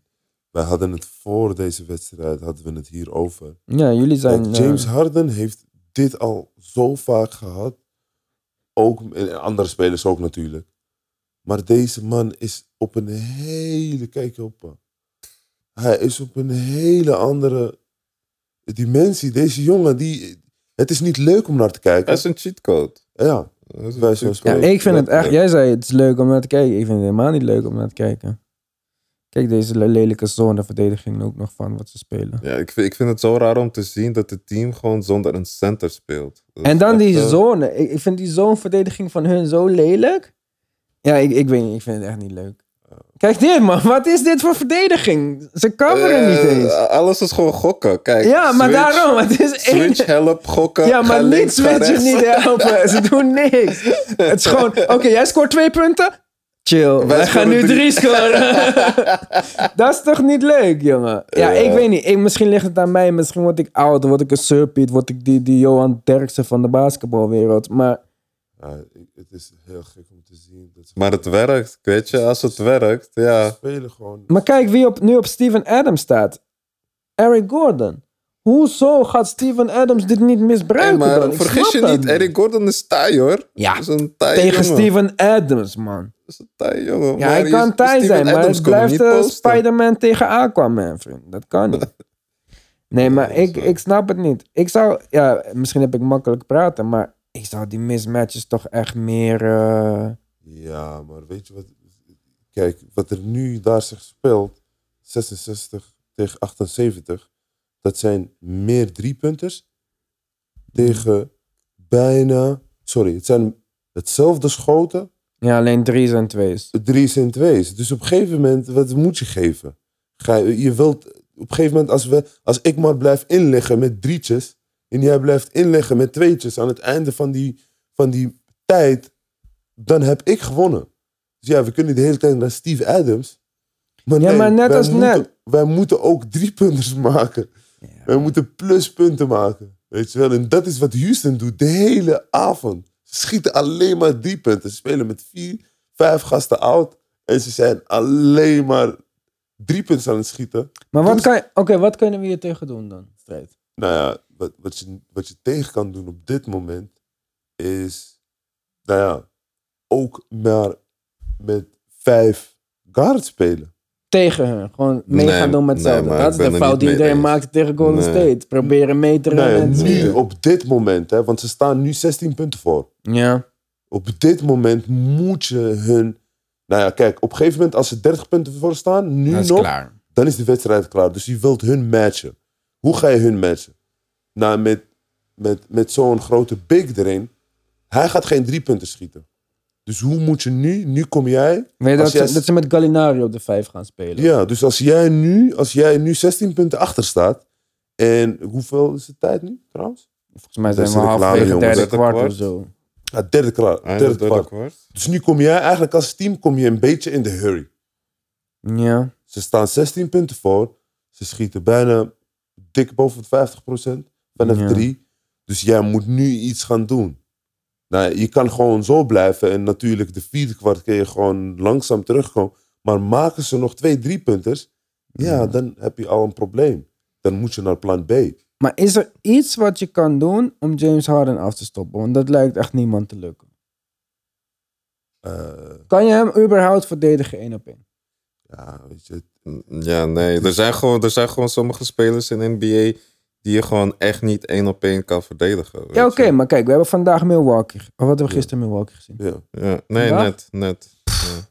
Wij hadden het voor deze wedstrijd, hadden we het hier over. Ja, jullie zijn... Eh, James Harden heeft dit al zo vaak gehad. Ook en andere spelers ook natuurlijk. Maar deze man is op een hele. Kijk op. man. Hij is op een hele andere dimensie. Deze jongen, die, het is niet leuk om naar te kijken. Hij is een cheatcode. Ja, Wij. Ja, ik vind het echt... Jij zei het is leuk om naar te kijken. Ik vind het helemaal niet leuk om naar te kijken. Kijk, deze le- lelijke zoneverdediging ook nog van wat ze spelen. Ja, ik vind, ik vind het zo raar om te zien dat het team gewoon zonder een center speelt. Dat En dan die zone. Ik, ik vind die zoneverdediging van hun zo lelijk. Ja, ik, ik weet niet. Ik vind het echt niet leuk. Kijk dit, man. Wat is dit voor verdediging? Ze coveren eh, niet eens. Alles is gewoon gokken. Kijk, Ja, maar switch, daarom. Het is één... Switch, help, gokken. Ja, maar niet switchen, niet helpen. Ze doen niks. Het is gewoon... *laughs* Oké, jij scoort twee punten? Chill. Wij, gaan nu drie. drie scoren. *laughs* dat is toch niet leuk, jongen? Ja, ik weet niet. Ik, misschien ligt het aan mij. Misschien word ik oud. Word ik een surpiet. Word ik die, die Johan Derksen van de basketbalwereld. Maar... ja, het is heel gek om te zien. Dat Maar het werkt, weet je. Als het werkt, ja. spelen gewoon. Maar kijk wie op, nu op Steven Adams staat. Eric Gordon. Hoezo gaat Steven Adams dit niet Hey, misbruiken maar dan? Ik vergis je niet, Eric Gordon is taai hoor. Ja, is een Tegen jongen. Steven Adams, man. Dat is een taai jongen. Ja, Maar hij kan taai zijn, maar het blijft. Spider-Man tegen Aquaman, vriend. Dat kan niet. *laughs* Nee, maar ik, ik snap het niet. Ik zou, ja, misschien heb ik makkelijk praten, maar ik zou die mismatches toch echt meer... eh, Ja, maar weet je wat? Kijk, wat er nu daar zich speelt, 66 tegen 78, dat zijn meer driepunters tegen bijna, sorry, het zijn hetzelfde schoten, ja, alleen drie's en twee's. drie's en twee's. Dus op een gegeven moment, wat moet je geven? Ga, je je wilt, op een gegeven moment, als, we, als ik maar blijf inleggen met drietjes, en jij blijft inleggen met tweetjes aan het einde van die, van die tijd, dan heb ik gewonnen. Dus ja, we kunnen de hele tijd naar Steve Adams. Maar Ja, nee, maar net als moeten, net. Wij moeten ook drie punters Wij moeten pluspunten maken. Weet je wel? En dat is wat Houston doet de hele avond. Ze schieten alleen maar drie punten. Ze spelen met vier, vijf gasten oud. En ze zijn alleen maar drie punten aan het schieten. Maar wat Dus- kan je... Oké, wat kunnen we hier tegen doen dan? Strijd. Nou ja, wat, wat, je, wat je tegen kan doen op dit moment is, nou ja, ook maar met vijf guards spelen. Tegen hun. Gewoon mee Nee, gaan doen met nee, hetzelfde. dat is de fout die iedereen eens. maakte tegen Golden Nee. State. Proberen mee te rennen. en nu, op dit moment, hè, want ze staan nu 16 punten voor. Ja. Op dit moment moet je hun. Nou ja, kijk, op een gegeven moment als ze 30 punten voor staan, nu Dat is nog, klaar. dan is de wedstrijd klaar. Dus je wilt hun matchen. Hoe ga je hun matchen? Nou, met, met, met zo'n grote big erin. Hij gaat geen drie punten schieten. Dus hoe moet je nu? Nu kom jij. Weet je Als dat, jij- ze, dat ze met Gallinari op de vijf gaan spelen? Ja, dus als jij nu, als jij nu 16 punten achter staat. En hoeveel is de tijd nu trouwens? Volgens mij zijn we halverwege derde Derde kwart kwart. of zo. Ja, derde, Einde derde derde kwart. kwart. Dus nu kom jij eigenlijk als team kom je een beetje in de hurry. Ja. Ze staan 16 punten voor. Ze schieten bijna dik boven de 50% vanaf Ja. drie. Dus jij moet nu iets gaan doen. Nou, je kan gewoon zo blijven. En natuurlijk de vierde kwart kun je gewoon langzaam terugkomen. Maar maken ze nog twee driepunters, ja, dan heb je al een probleem. Dan moet je naar plan B. Maar is er iets wat je kan doen om James Harden af te stoppen? Want dat lijkt echt niemand te lukken. Eh, Kan je hem überhaupt verdedigen één op één? ja, weet je, Ja, nee. Er zijn, gewoon, er zijn gewoon sommige spelers in NBA die je gewoon echt niet één op één kan verdedigen. Ja, oké, maar kijk, we hebben vandaag Milwaukee. Of wat hebben we gisteren Milwaukee gezien? ja. Ja, nee, Vandaag? net. net. Ja.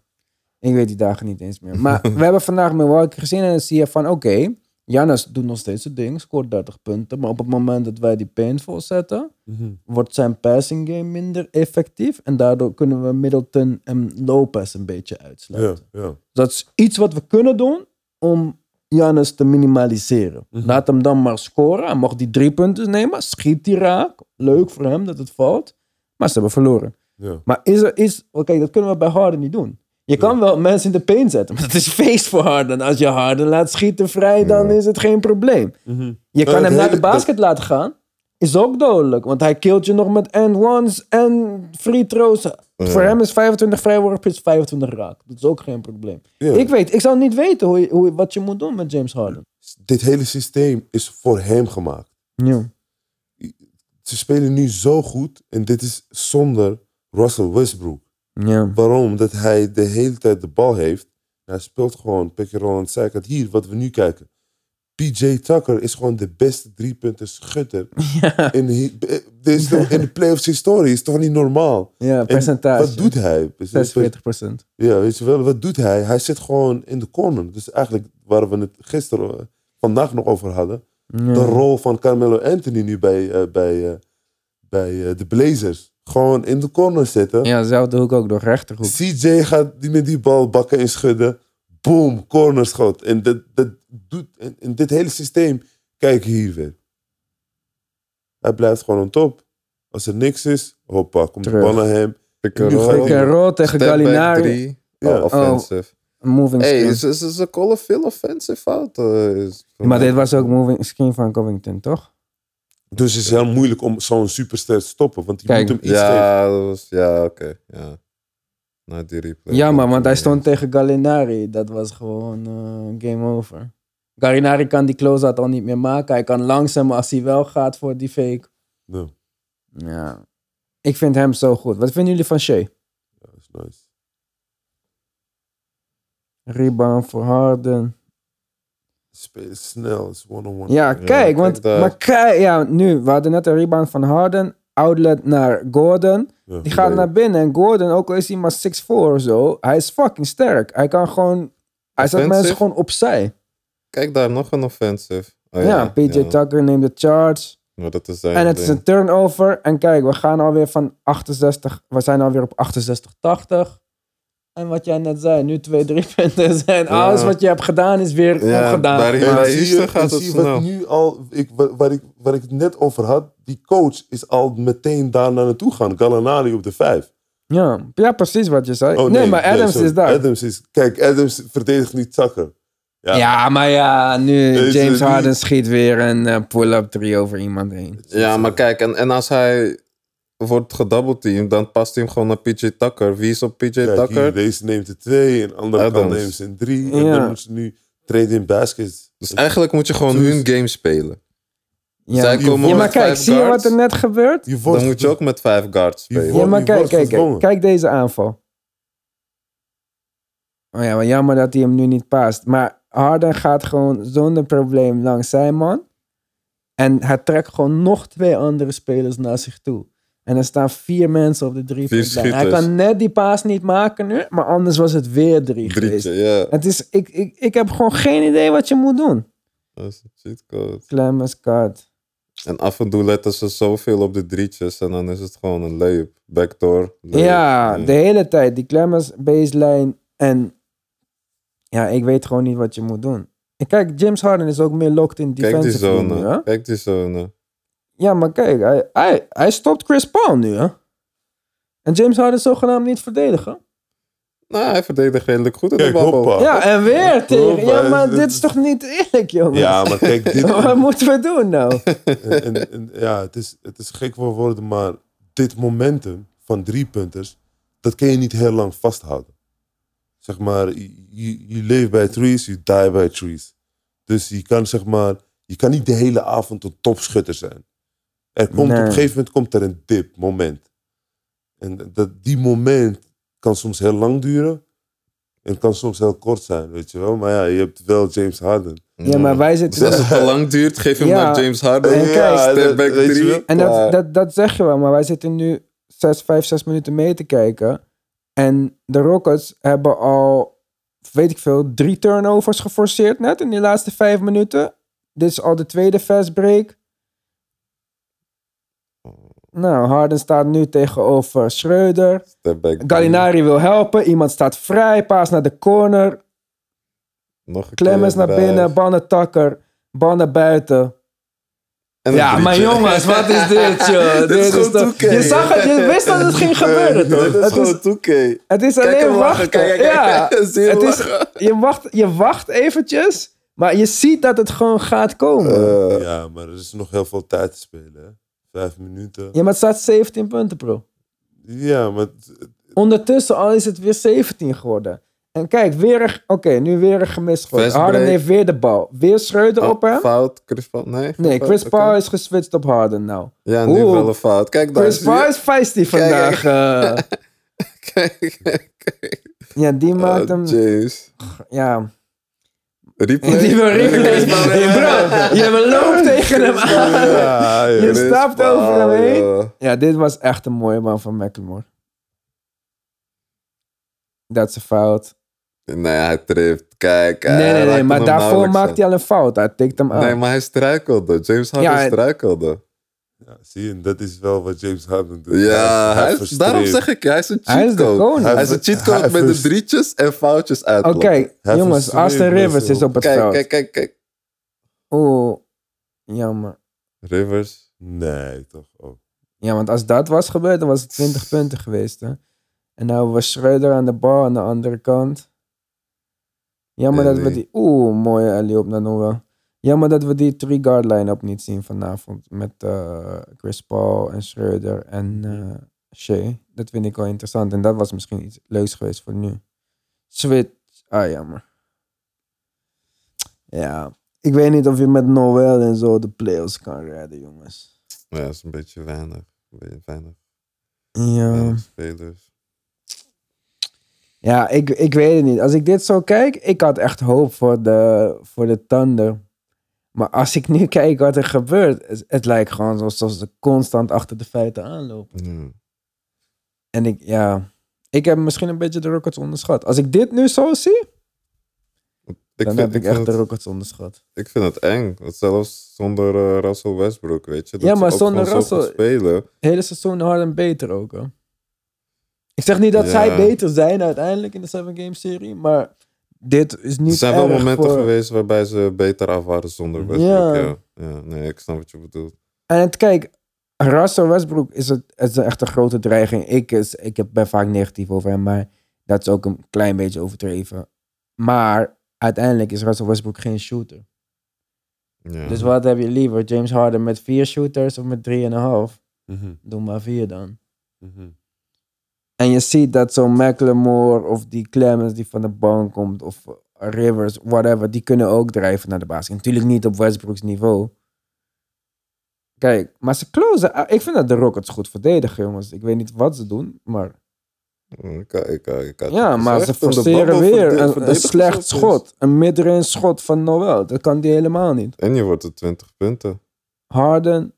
Ik weet die dagen niet eens meer. Maar we hebben vandaag Milwaukee gezien en dan zie je van, oké, Giannis doet nog steeds het ding, scoort 30 punten. Maar op het moment dat wij die painful zetten, Mhm. wordt zijn passing game minder effectief. En daardoor kunnen we Middleton en Lopez een beetje Ja, uitsluiten. ja. Dat is iets wat we kunnen doen om Giannis te minimaliseren. Mhm. Laat hem dan maar scoren. Hij mag die drie punten nemen. Schiet die raak. Leuk voor hem dat het valt. Maar ze hebben verloren. ja. Maar is er is... Oké, dat kunnen we bij Harden niet doen. Je kan wel mensen in de paint zetten. Maar het is feest voor Harden. Als je Harden laat schieten vrij, dan is het geen probleem. Mhm. Je kan hem naar de basket laten gaan. Is ook dodelijk. Want hij killt je nog met end ones en free throws. Voor hem is 25 vrijworpen is 25 raak. Dat is ook geen probleem. Ja. Ik weet, ik zou niet weten hoe je, hoe, wat je moet doen met James Harden. Dit hele systeem is voor hem gemaakt. Ja. Ze spelen nu zo goed en dit is zonder Russell Westbrook. Ja. Waarom? Dat hij de hele tijd de bal heeft. Hij speelt gewoon pick and roll aan de zijkant. Hier, wat we nu kijken. PJ Tucker is gewoon de beste driepunten schutter *laughs* Ja, in, de- eh, dit is toch- in de playoffs historie. Is toch niet normaal? ja En percentage. Wat doet hij? 46% Ja, weet je wel, wat doet hij? Hij zit gewoon in de corner. Dus eigenlijk waar we het gisteren, eh, vandaag nog over hadden. De rol van Carmelo Anthony nu bij, eh, bij, bij de Blazers. Gewoon in de corner zitten. Ja, dezelfde hoek ook door rechterhoek. CJ gaat die met die bal bakken en schudden. Boom, cornerschot. En, dat, dat doet, in, in dit hele systeem, kijk hier weer. Hij blijft gewoon on top. Als er niks is, hoppa, komt de bal naar hem. Pick Nu and roll. Tegen Gallinari. Ja. Oh, offensive. Moving Hey, screen. is, is, is een call veel offensive fout? eh, maar dit was ook moving screen van Covington, toch? Dus het is heel moeilijk om zo'n superster te stoppen. Want die Kijk, moet hem iets geven. Ja, dat was, ja oké. ja. Na die replay. Ja, maar want hij stond tegen Gallinari. Dat was gewoon eh, game over. Gallinari kan die close-out al niet meer maken. Hij kan langzaam als hij wel gaat voor die fake. Ja, Ja. Ik vind hem zo goed. Wat vinden jullie van Shea? dat is nice. Rebound voor Harden. Spelen snel, is one-on-one. Ja, Ja, kijk, want maar kijk, ja, nu, we hadden net een rebound van Harden, outlet naar Gordon. Ja, Die gaat naar binnen en Gordon, ook al is hij maar 6'4 of zo, hij is fucking sterk. Hij kan gewoon, hij zet mensen gewoon opzij. Kijk daar, nog een offensive. Oh, ja, PJ ja. Tucker neemt de charge. Maar dat is En het is een turnover. En kijk, we gaan alweer van 68, we zijn alweer op 68, 80. En wat jij net zei, nu twee, drie *laughs* punten zijn. Ja. Alles wat je hebt gedaan is weer Ja, ongedaan. daar- En Maar zie Houston je, gaat en het zie je snel. wat nu al, ik, wa- waar, ik, waar ik het net over had, die coach is al meteen daar naar naartoe gaan. Gallinari op de vijf. Ja, ja, precies wat je zei. Oh, nee, maar Adams is daar. Adams is, kijk, Adams verdedigt niet zakken. Ja. Ja. maar ja, nu James Harden schiet weer een eh, pull-up drie over iemand heen. Ja, maar kijk, en, en als hij wordt gedoubleteamd, dan past hij hem gewoon naar PJ Tucker. Wie is op PJ Kijk, Tucker? hier, deze neemt de twee, en de andere kant neemt ze een drie. En Ja. dan moet ze nu treden in baskets. Dus eigenlijk moet je gewoon is- hun game spelen. Ja, Zij komen ja maar kijk, zie je wat er net gebeurt? wordt Dan moet je ook met vijf guards Je spelen. wordt- Ja, maar je kijk, wordt kijk, kijk deze aanval. Oh ja, maar jammer dat hij hem nu niet past. Maar Harden gaat gewoon zonder probleem langs zijn man. En hij trekt gewoon nog twee andere spelers naar zich toe. En er staan vier mensen op de drie. Puntlijn. Hij kan net die paas niet maken nu, maar anders was het weer drie geweest. Ja. Het is, ik, ik, ik heb gewoon geen idee wat je moet doen. Dat is een cheatcode. Clemens Card. En af en toe letten ze zoveel op de drietjes en dan is het gewoon een layup. Backdoor. layup. Ja, de hele tijd. Die Clemens baseline. En ja, ik weet gewoon niet wat je moet doen. En kijk, James Harden is ook meer locked in Kijk die defensive nu, zone. hè? Kijk die zone. Ja, maar kijk, hij, hij, hij stopt Chris Paul nu, hè? En James Harden zogenaamd niet verdedigen. Nou, hij verdedigt redelijk goed in de Kijk, babbel. hoppa. Ja, en weer tegen. Ja, maar dit is toch niet eerlijk, jongen? Ja, maar kijk, *laughs* dit, Wat moeten we doen nou? en, en- en- ja, het is, het is gek voor woorden, maar dit momentum van drie punters, dat kun je niet heel lang vasthouden. Zeg maar, je, leeft bij trees, je die bij trees. Dus je kan zeg maar, je kan niet de hele avond een topschutter zijn. Er komt, Nee. Op een gegeven moment komt er een dip, moment. En dat, die moment kan soms heel lang duren. En kan soms heel kort zijn, weet je wel. Maar ja, je hebt wel James Harden. Ja, maar wij zitten... Dus als het te lang duurt, geef hem Ja. naar James Harden. En kijk, Ja, dat- step back. En dat, dat zeg je wel, maar wij zitten nu zes, vijf, zes minuten mee te kijken. En de Rockets hebben al, weet ik veel, drie turnovers geforceerd net in die laatste vijf minuten. dit is al de tweede fast break. Nou, Harden staat nu tegenover Schreuder. Gallinari wil helpen. Iemand staat vrij. Paas naar de corner. Nog Clemens naar binnen. Bal naar Takker. Bal naar buiten. Ja, maar jongens, wat is dit, *laughs* joh? Dit is gewoon toch- 2K. Je zag het, je wist dat het *laughs* ging gebeuren, toch? Dit is Het is, gewoon 2K. het is alleen wachten. kijk, kijk, ja, kijk. *laughs* Zie je het is, je, wacht, je wacht eventjes, maar je ziet dat het gewoon gaat komen. Eh, Ja, maar er is nog heel veel tijd te spelen. Hè? Vijf minuten. ja, maar het staat 17 punten, bro. Ja, maar Ondertussen al is het weer 17 geworden. En kijk, weer een, oké, nu weer een gemist Harden heeft weer de bal. Weer Schreuder oh, op hem. Fout, Chris Paul. Nee, Nee, Chris. Paul is geswitcht op Harden nou. Ja, nu Oeh. wel een fout. Kijk daar. Chris je? Paul is feisty vandaag. eh. Kijk, *laughs* kijk, kijk. ja, die maakt Oh, hem... Jeez. Ja, Replay. die wil replay. Hey, bro, je loopt *laughs* tegen hem aan. ja. Je Chris stapt over hem heen. Ja, dit was echt een mooie man van McLemore. Dat is een fout. Nee, hij trift. Kijk. Nee, nee, nee, maar daarvoor maakt hij al een fout. Hij tikt hem aan. Nee, maar hij struikelde. James Harden Ja, struikelde. Ja, zie je, dat is wel wat James Harden doet. Ja, hij is, verstreeft. daarom zeg ik, hij is een Hij is de cheatcode. koning. Hij is een cheatcode met de drietjes en foutjes Oké, uitkloppen. Hij jongens, Austin mensen Rivers is op. het Kijk, veld. kijk, kijk, kijk. Oeh, jammer. Rivers. Nee, toch. Oh. Ja, want als dat was gebeurd, dan was het *laughs* 20 punten geweest. Hè? En nou was Schreuder aan de bal aan de andere kant. Jammer dat we die... Oeh, mooie Ellie op naar Noah. Jammer dat we die three guard line-up niet zien vanavond. Met eh, Chris Paul en Schreuder en eh Shea. Dat vind ik wel interessant. En dat was misschien iets leuks geweest voor nu. Switch. Ah, jammer. Ja, ik weet niet of je met Noel en zo de playoffs kan redden, jongens. Ja, dat is een beetje weinig. Een beetje weinig, Ja. weinig spelers. Ja, ik, ik weet het niet. Als ik dit zo kijk, ik had echt hoop voor de, voor de Thunder. Maar als ik nu *laughs* kijk wat er gebeurt, het, het lijkt gewoon alsof ze constant achter de feiten aanlopen. En ik, ja, ik heb misschien een beetje de Rockets onderschat. Als ik dit nu zo zie, Ik, dan vind, heb ik ik, echt de het, Rockets onderschat. ik vind het eng. Zelfs zonder eh, Russell Westbrook, weet je. Dat Ja, maar zonder Russell- spelen. Hele seizoen Harden beter ook. Ik zeg niet dat Ja. zij beter zijn uiteindelijk in de 7-game serie, maar dit is niet Er zijn wel momenten voor- geweest waarbij ze beter af waren zonder Westbrook. Ja. Ja. Ja. nee, ik snap wat je bedoelt. En het, kijk, Russell Westbrook is, het, het is echt een grote dreiging. Ik, is, ik heb- ben vaak negatief over hem, maar dat is ook een klein beetje overdreven. Maar uiteindelijk is Russell Westbrook geen shooter. Ja. Dus wat heb je liever? James Harden met vier shooters of met drieënhalf? Mhm, Doe maar vier dan. mhm. En je ziet dat zo'n McLemore of die Clemens die van de bank komt of Rivers, whatever, die kunnen ook drijven naar de basket. Natuurlijk niet op Westbrooks niveau. Kijk, maar ze closen. ah, Ik vind dat de Rockets goed verdedigen, jongens. Ik weet niet wat ze doen, maar... Ik, ik, ik, had Ja, maar ze forceren weer verde- een, slecht schot. Een midrange schot van Noel. Dat kan die helemaal niet. En je wordt er 20 punten. Harden.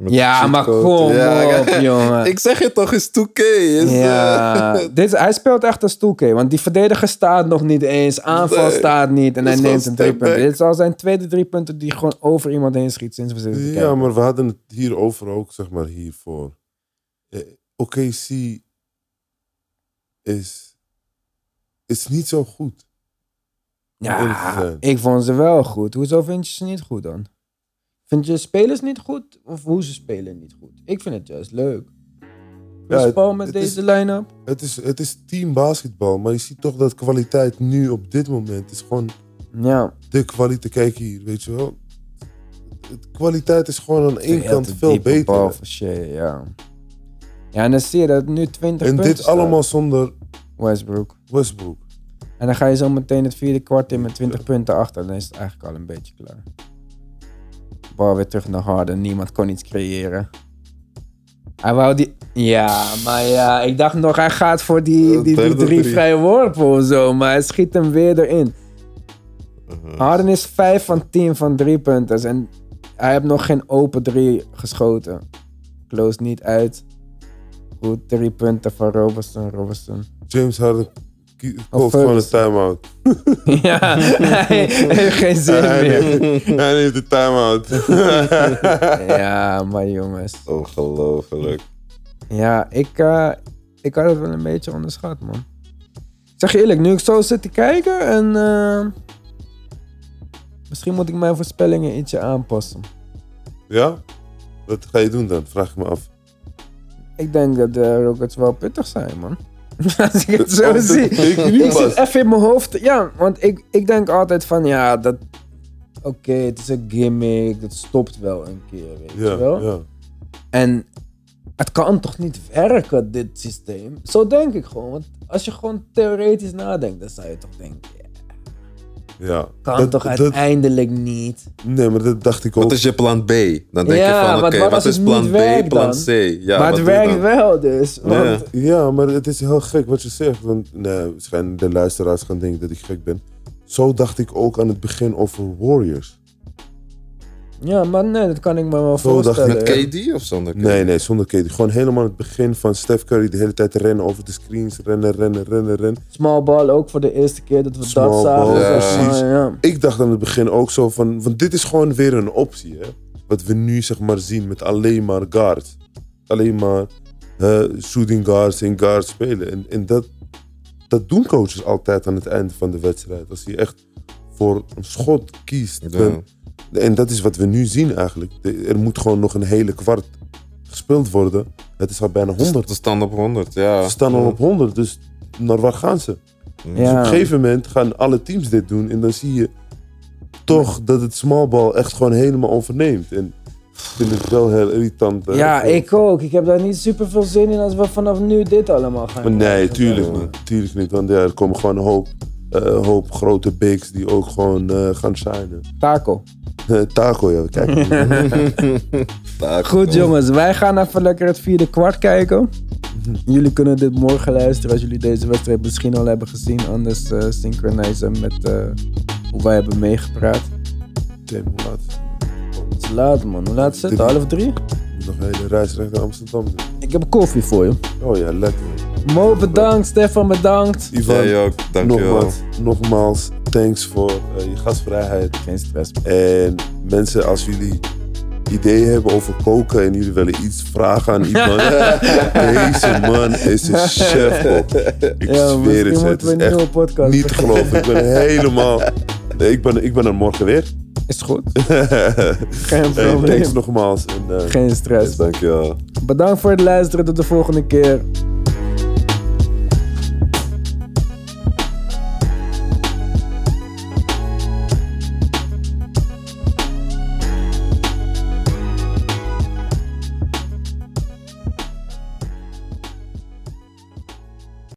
Met Ja, maar kom Ja, op, *laughs* jongen. Ik zeg je toch, is 2K. Is, Ja, eh, *laughs* dit, hij speelt echt als stoelke. Want die verdediger staat nog niet eens. Aanval Nee, staat niet. En hij neemt een drie punten. Dit al zijn tweede drie punten die gewoon over iemand heen schiet sinds we zitten te Ja, maar we hadden het hierover ook, zeg maar, hiervoor. Eh, OKC is, is niet zo goed. Ja, ik vond ze wel goed. Hoezo vind je ze niet goed dan? Vind je spelers niet goed? Of hoe ze spelen niet goed? Ik vind het juist leuk. Chris Paul met het deze line-up. Het is, het is team basketbal, maar je ziet toch dat kwaliteit nu op dit moment is gewoon Ja. de kwaliteit. Kijk hier, weet je wel. Kwaliteit is gewoon aan één kant veel beter. Shea, ja. Ja, en dan zie je dat nu 20 En punten dit staat. allemaal zonder Westbrook. Westbrook. En dan ga je zo meteen het vierde kwart in met 20 punten achter. Dan is het eigenlijk al een beetje klaar. Bal weer terug naar Harden. Niemand kon iets creëren. Hij wou die... Ja, maar ja, ik dacht nog, hij gaat voor die, die, drie vrije worpen of zo. Maar hij schiet hem weer erin. uh-huh. Harden is 5 van 10 van drie punten. En hij heeft nog geen open drie geschoten. Close niet uit. Goed, drie punten van Robertson. Robertson. James Harden called gewoon een time-out. *laughs* ja, hij heeft geen zin Hij meer. neemt- hij neemt de time-out. *laughs* Ja, maar jongens. Ongelooflijk. Ja, ik, eh, ik had het wel een beetje onderschat, man. Ik zeg je eerlijk, nu ik zo zit te kijken en... eh, misschien moet ik mijn voorspellingen ietsje aanpassen. ja? Wat ga je doen dan? Vraag ik me af. Ik denk dat de Rockets wel pittig zijn, man. *laughs* Als ik het zo zie. Ik zit even in mijn hoofd. Ja, want ik, ik denk altijd van ja, dat. Oké, het is een gimmick. Dat stopt wel een keer, weet je Ja, wel. ja. En het kan toch niet werken, dit systeem? Zo denk ik gewoon. Want als je gewoon theoretisch nadenkt, dan zou je toch denken. Ja, ja. kan Dat- toch dat- uiteindelijk niet? Nee, maar dat dacht ik ook. Wat is je plan B? Dan denk Ja, je van, oké, wat is plan B, plan? C? Ja, maar het werkt wel dus. Want, Ja, maar het is heel gek wat je zegt. Want nee, waarschijnlijk de luisteraars gaan denken dat ik gek ben. Zo dacht ik ook aan het begin over Warriors. Ja, maar nee, dat kan ik me wel voorstellen. Met KD of zonder KD? Nee, nee, zonder KD. Gewoon helemaal het begin van Steph Curry de hele tijd rennen over de screens. Rennen, rennen, rennen, rennen. Small ball ook voor de eerste keer dat we Small dat zagen. ball, maar, precies. ja. Ik dacht aan het begin ook zo van... Want dit is gewoon weer een optie, hè. Wat we nu zeg maar zien met alleen maar guards. Alleen maar shooting guards en guards spelen. En, en dat, dat doen coaches altijd aan het einde van de wedstrijd. Als je echt voor een schot kiest. Ja. dan- en dat is wat we nu zien eigenlijk. Er moet gewoon nog een hele kwart gespeeld worden. Het is al bijna 100. Ze staan op 100, ja. Ze staan al op 100, dus naar waar gaan ze? Dus op een gegeven moment gaan alle teams dit doen. En dan zie je toch dat het smallball echt gewoon helemaal overneemt. En ik vind het wel heel irritant. hè. Ja, ik ook. Ik heb daar niet super veel zin in als we vanaf nu dit allemaal gaan. Maar nee, tuurlijk niet. Tuurlijk niet. Want ja, er komen gewoon een hoop, eh, hoop grote bigs die ook gewoon eh, gaan shinen. Taco. Taco, ja. Kijk. *laughs* Goed jongens, wij gaan even lekker het vierde kwart kijken. Jullie kunnen dit morgen luisteren als jullie deze wedstrijd misschien al hebben gezien. Anders eh synchronizen met eh, hoe wij hebben meegepraat. Tim, hoe laat? Het is laat man. Hoe laat is het? Half drie? Nog een hele reis richting Amsterdam doen. Ik heb koffie voor je. Oh ja, lekker. Mo bedankt, Stefan bedankt. Ivan, Jij ook, dankjewel. nogmaals, nogmaals, thanks voor eh, je gastvrijheid. Geen stress. En mensen, als jullie ideeën hebben over koken en jullie willen iets vragen aan iemand. *laughs* Deze man is een chef. op. Ik Ja, zweer het, het is een nieuwe echt podcast niet te geloven. Ik ben helemaal... Nee, ik, ben, ik ben er morgen weer. Is goed. *laughs* Geen probleem. thanks nogmaals. En, eh, Geen stress. Dankjewel. Bedankt voor het luisteren. Tot de volgende keer.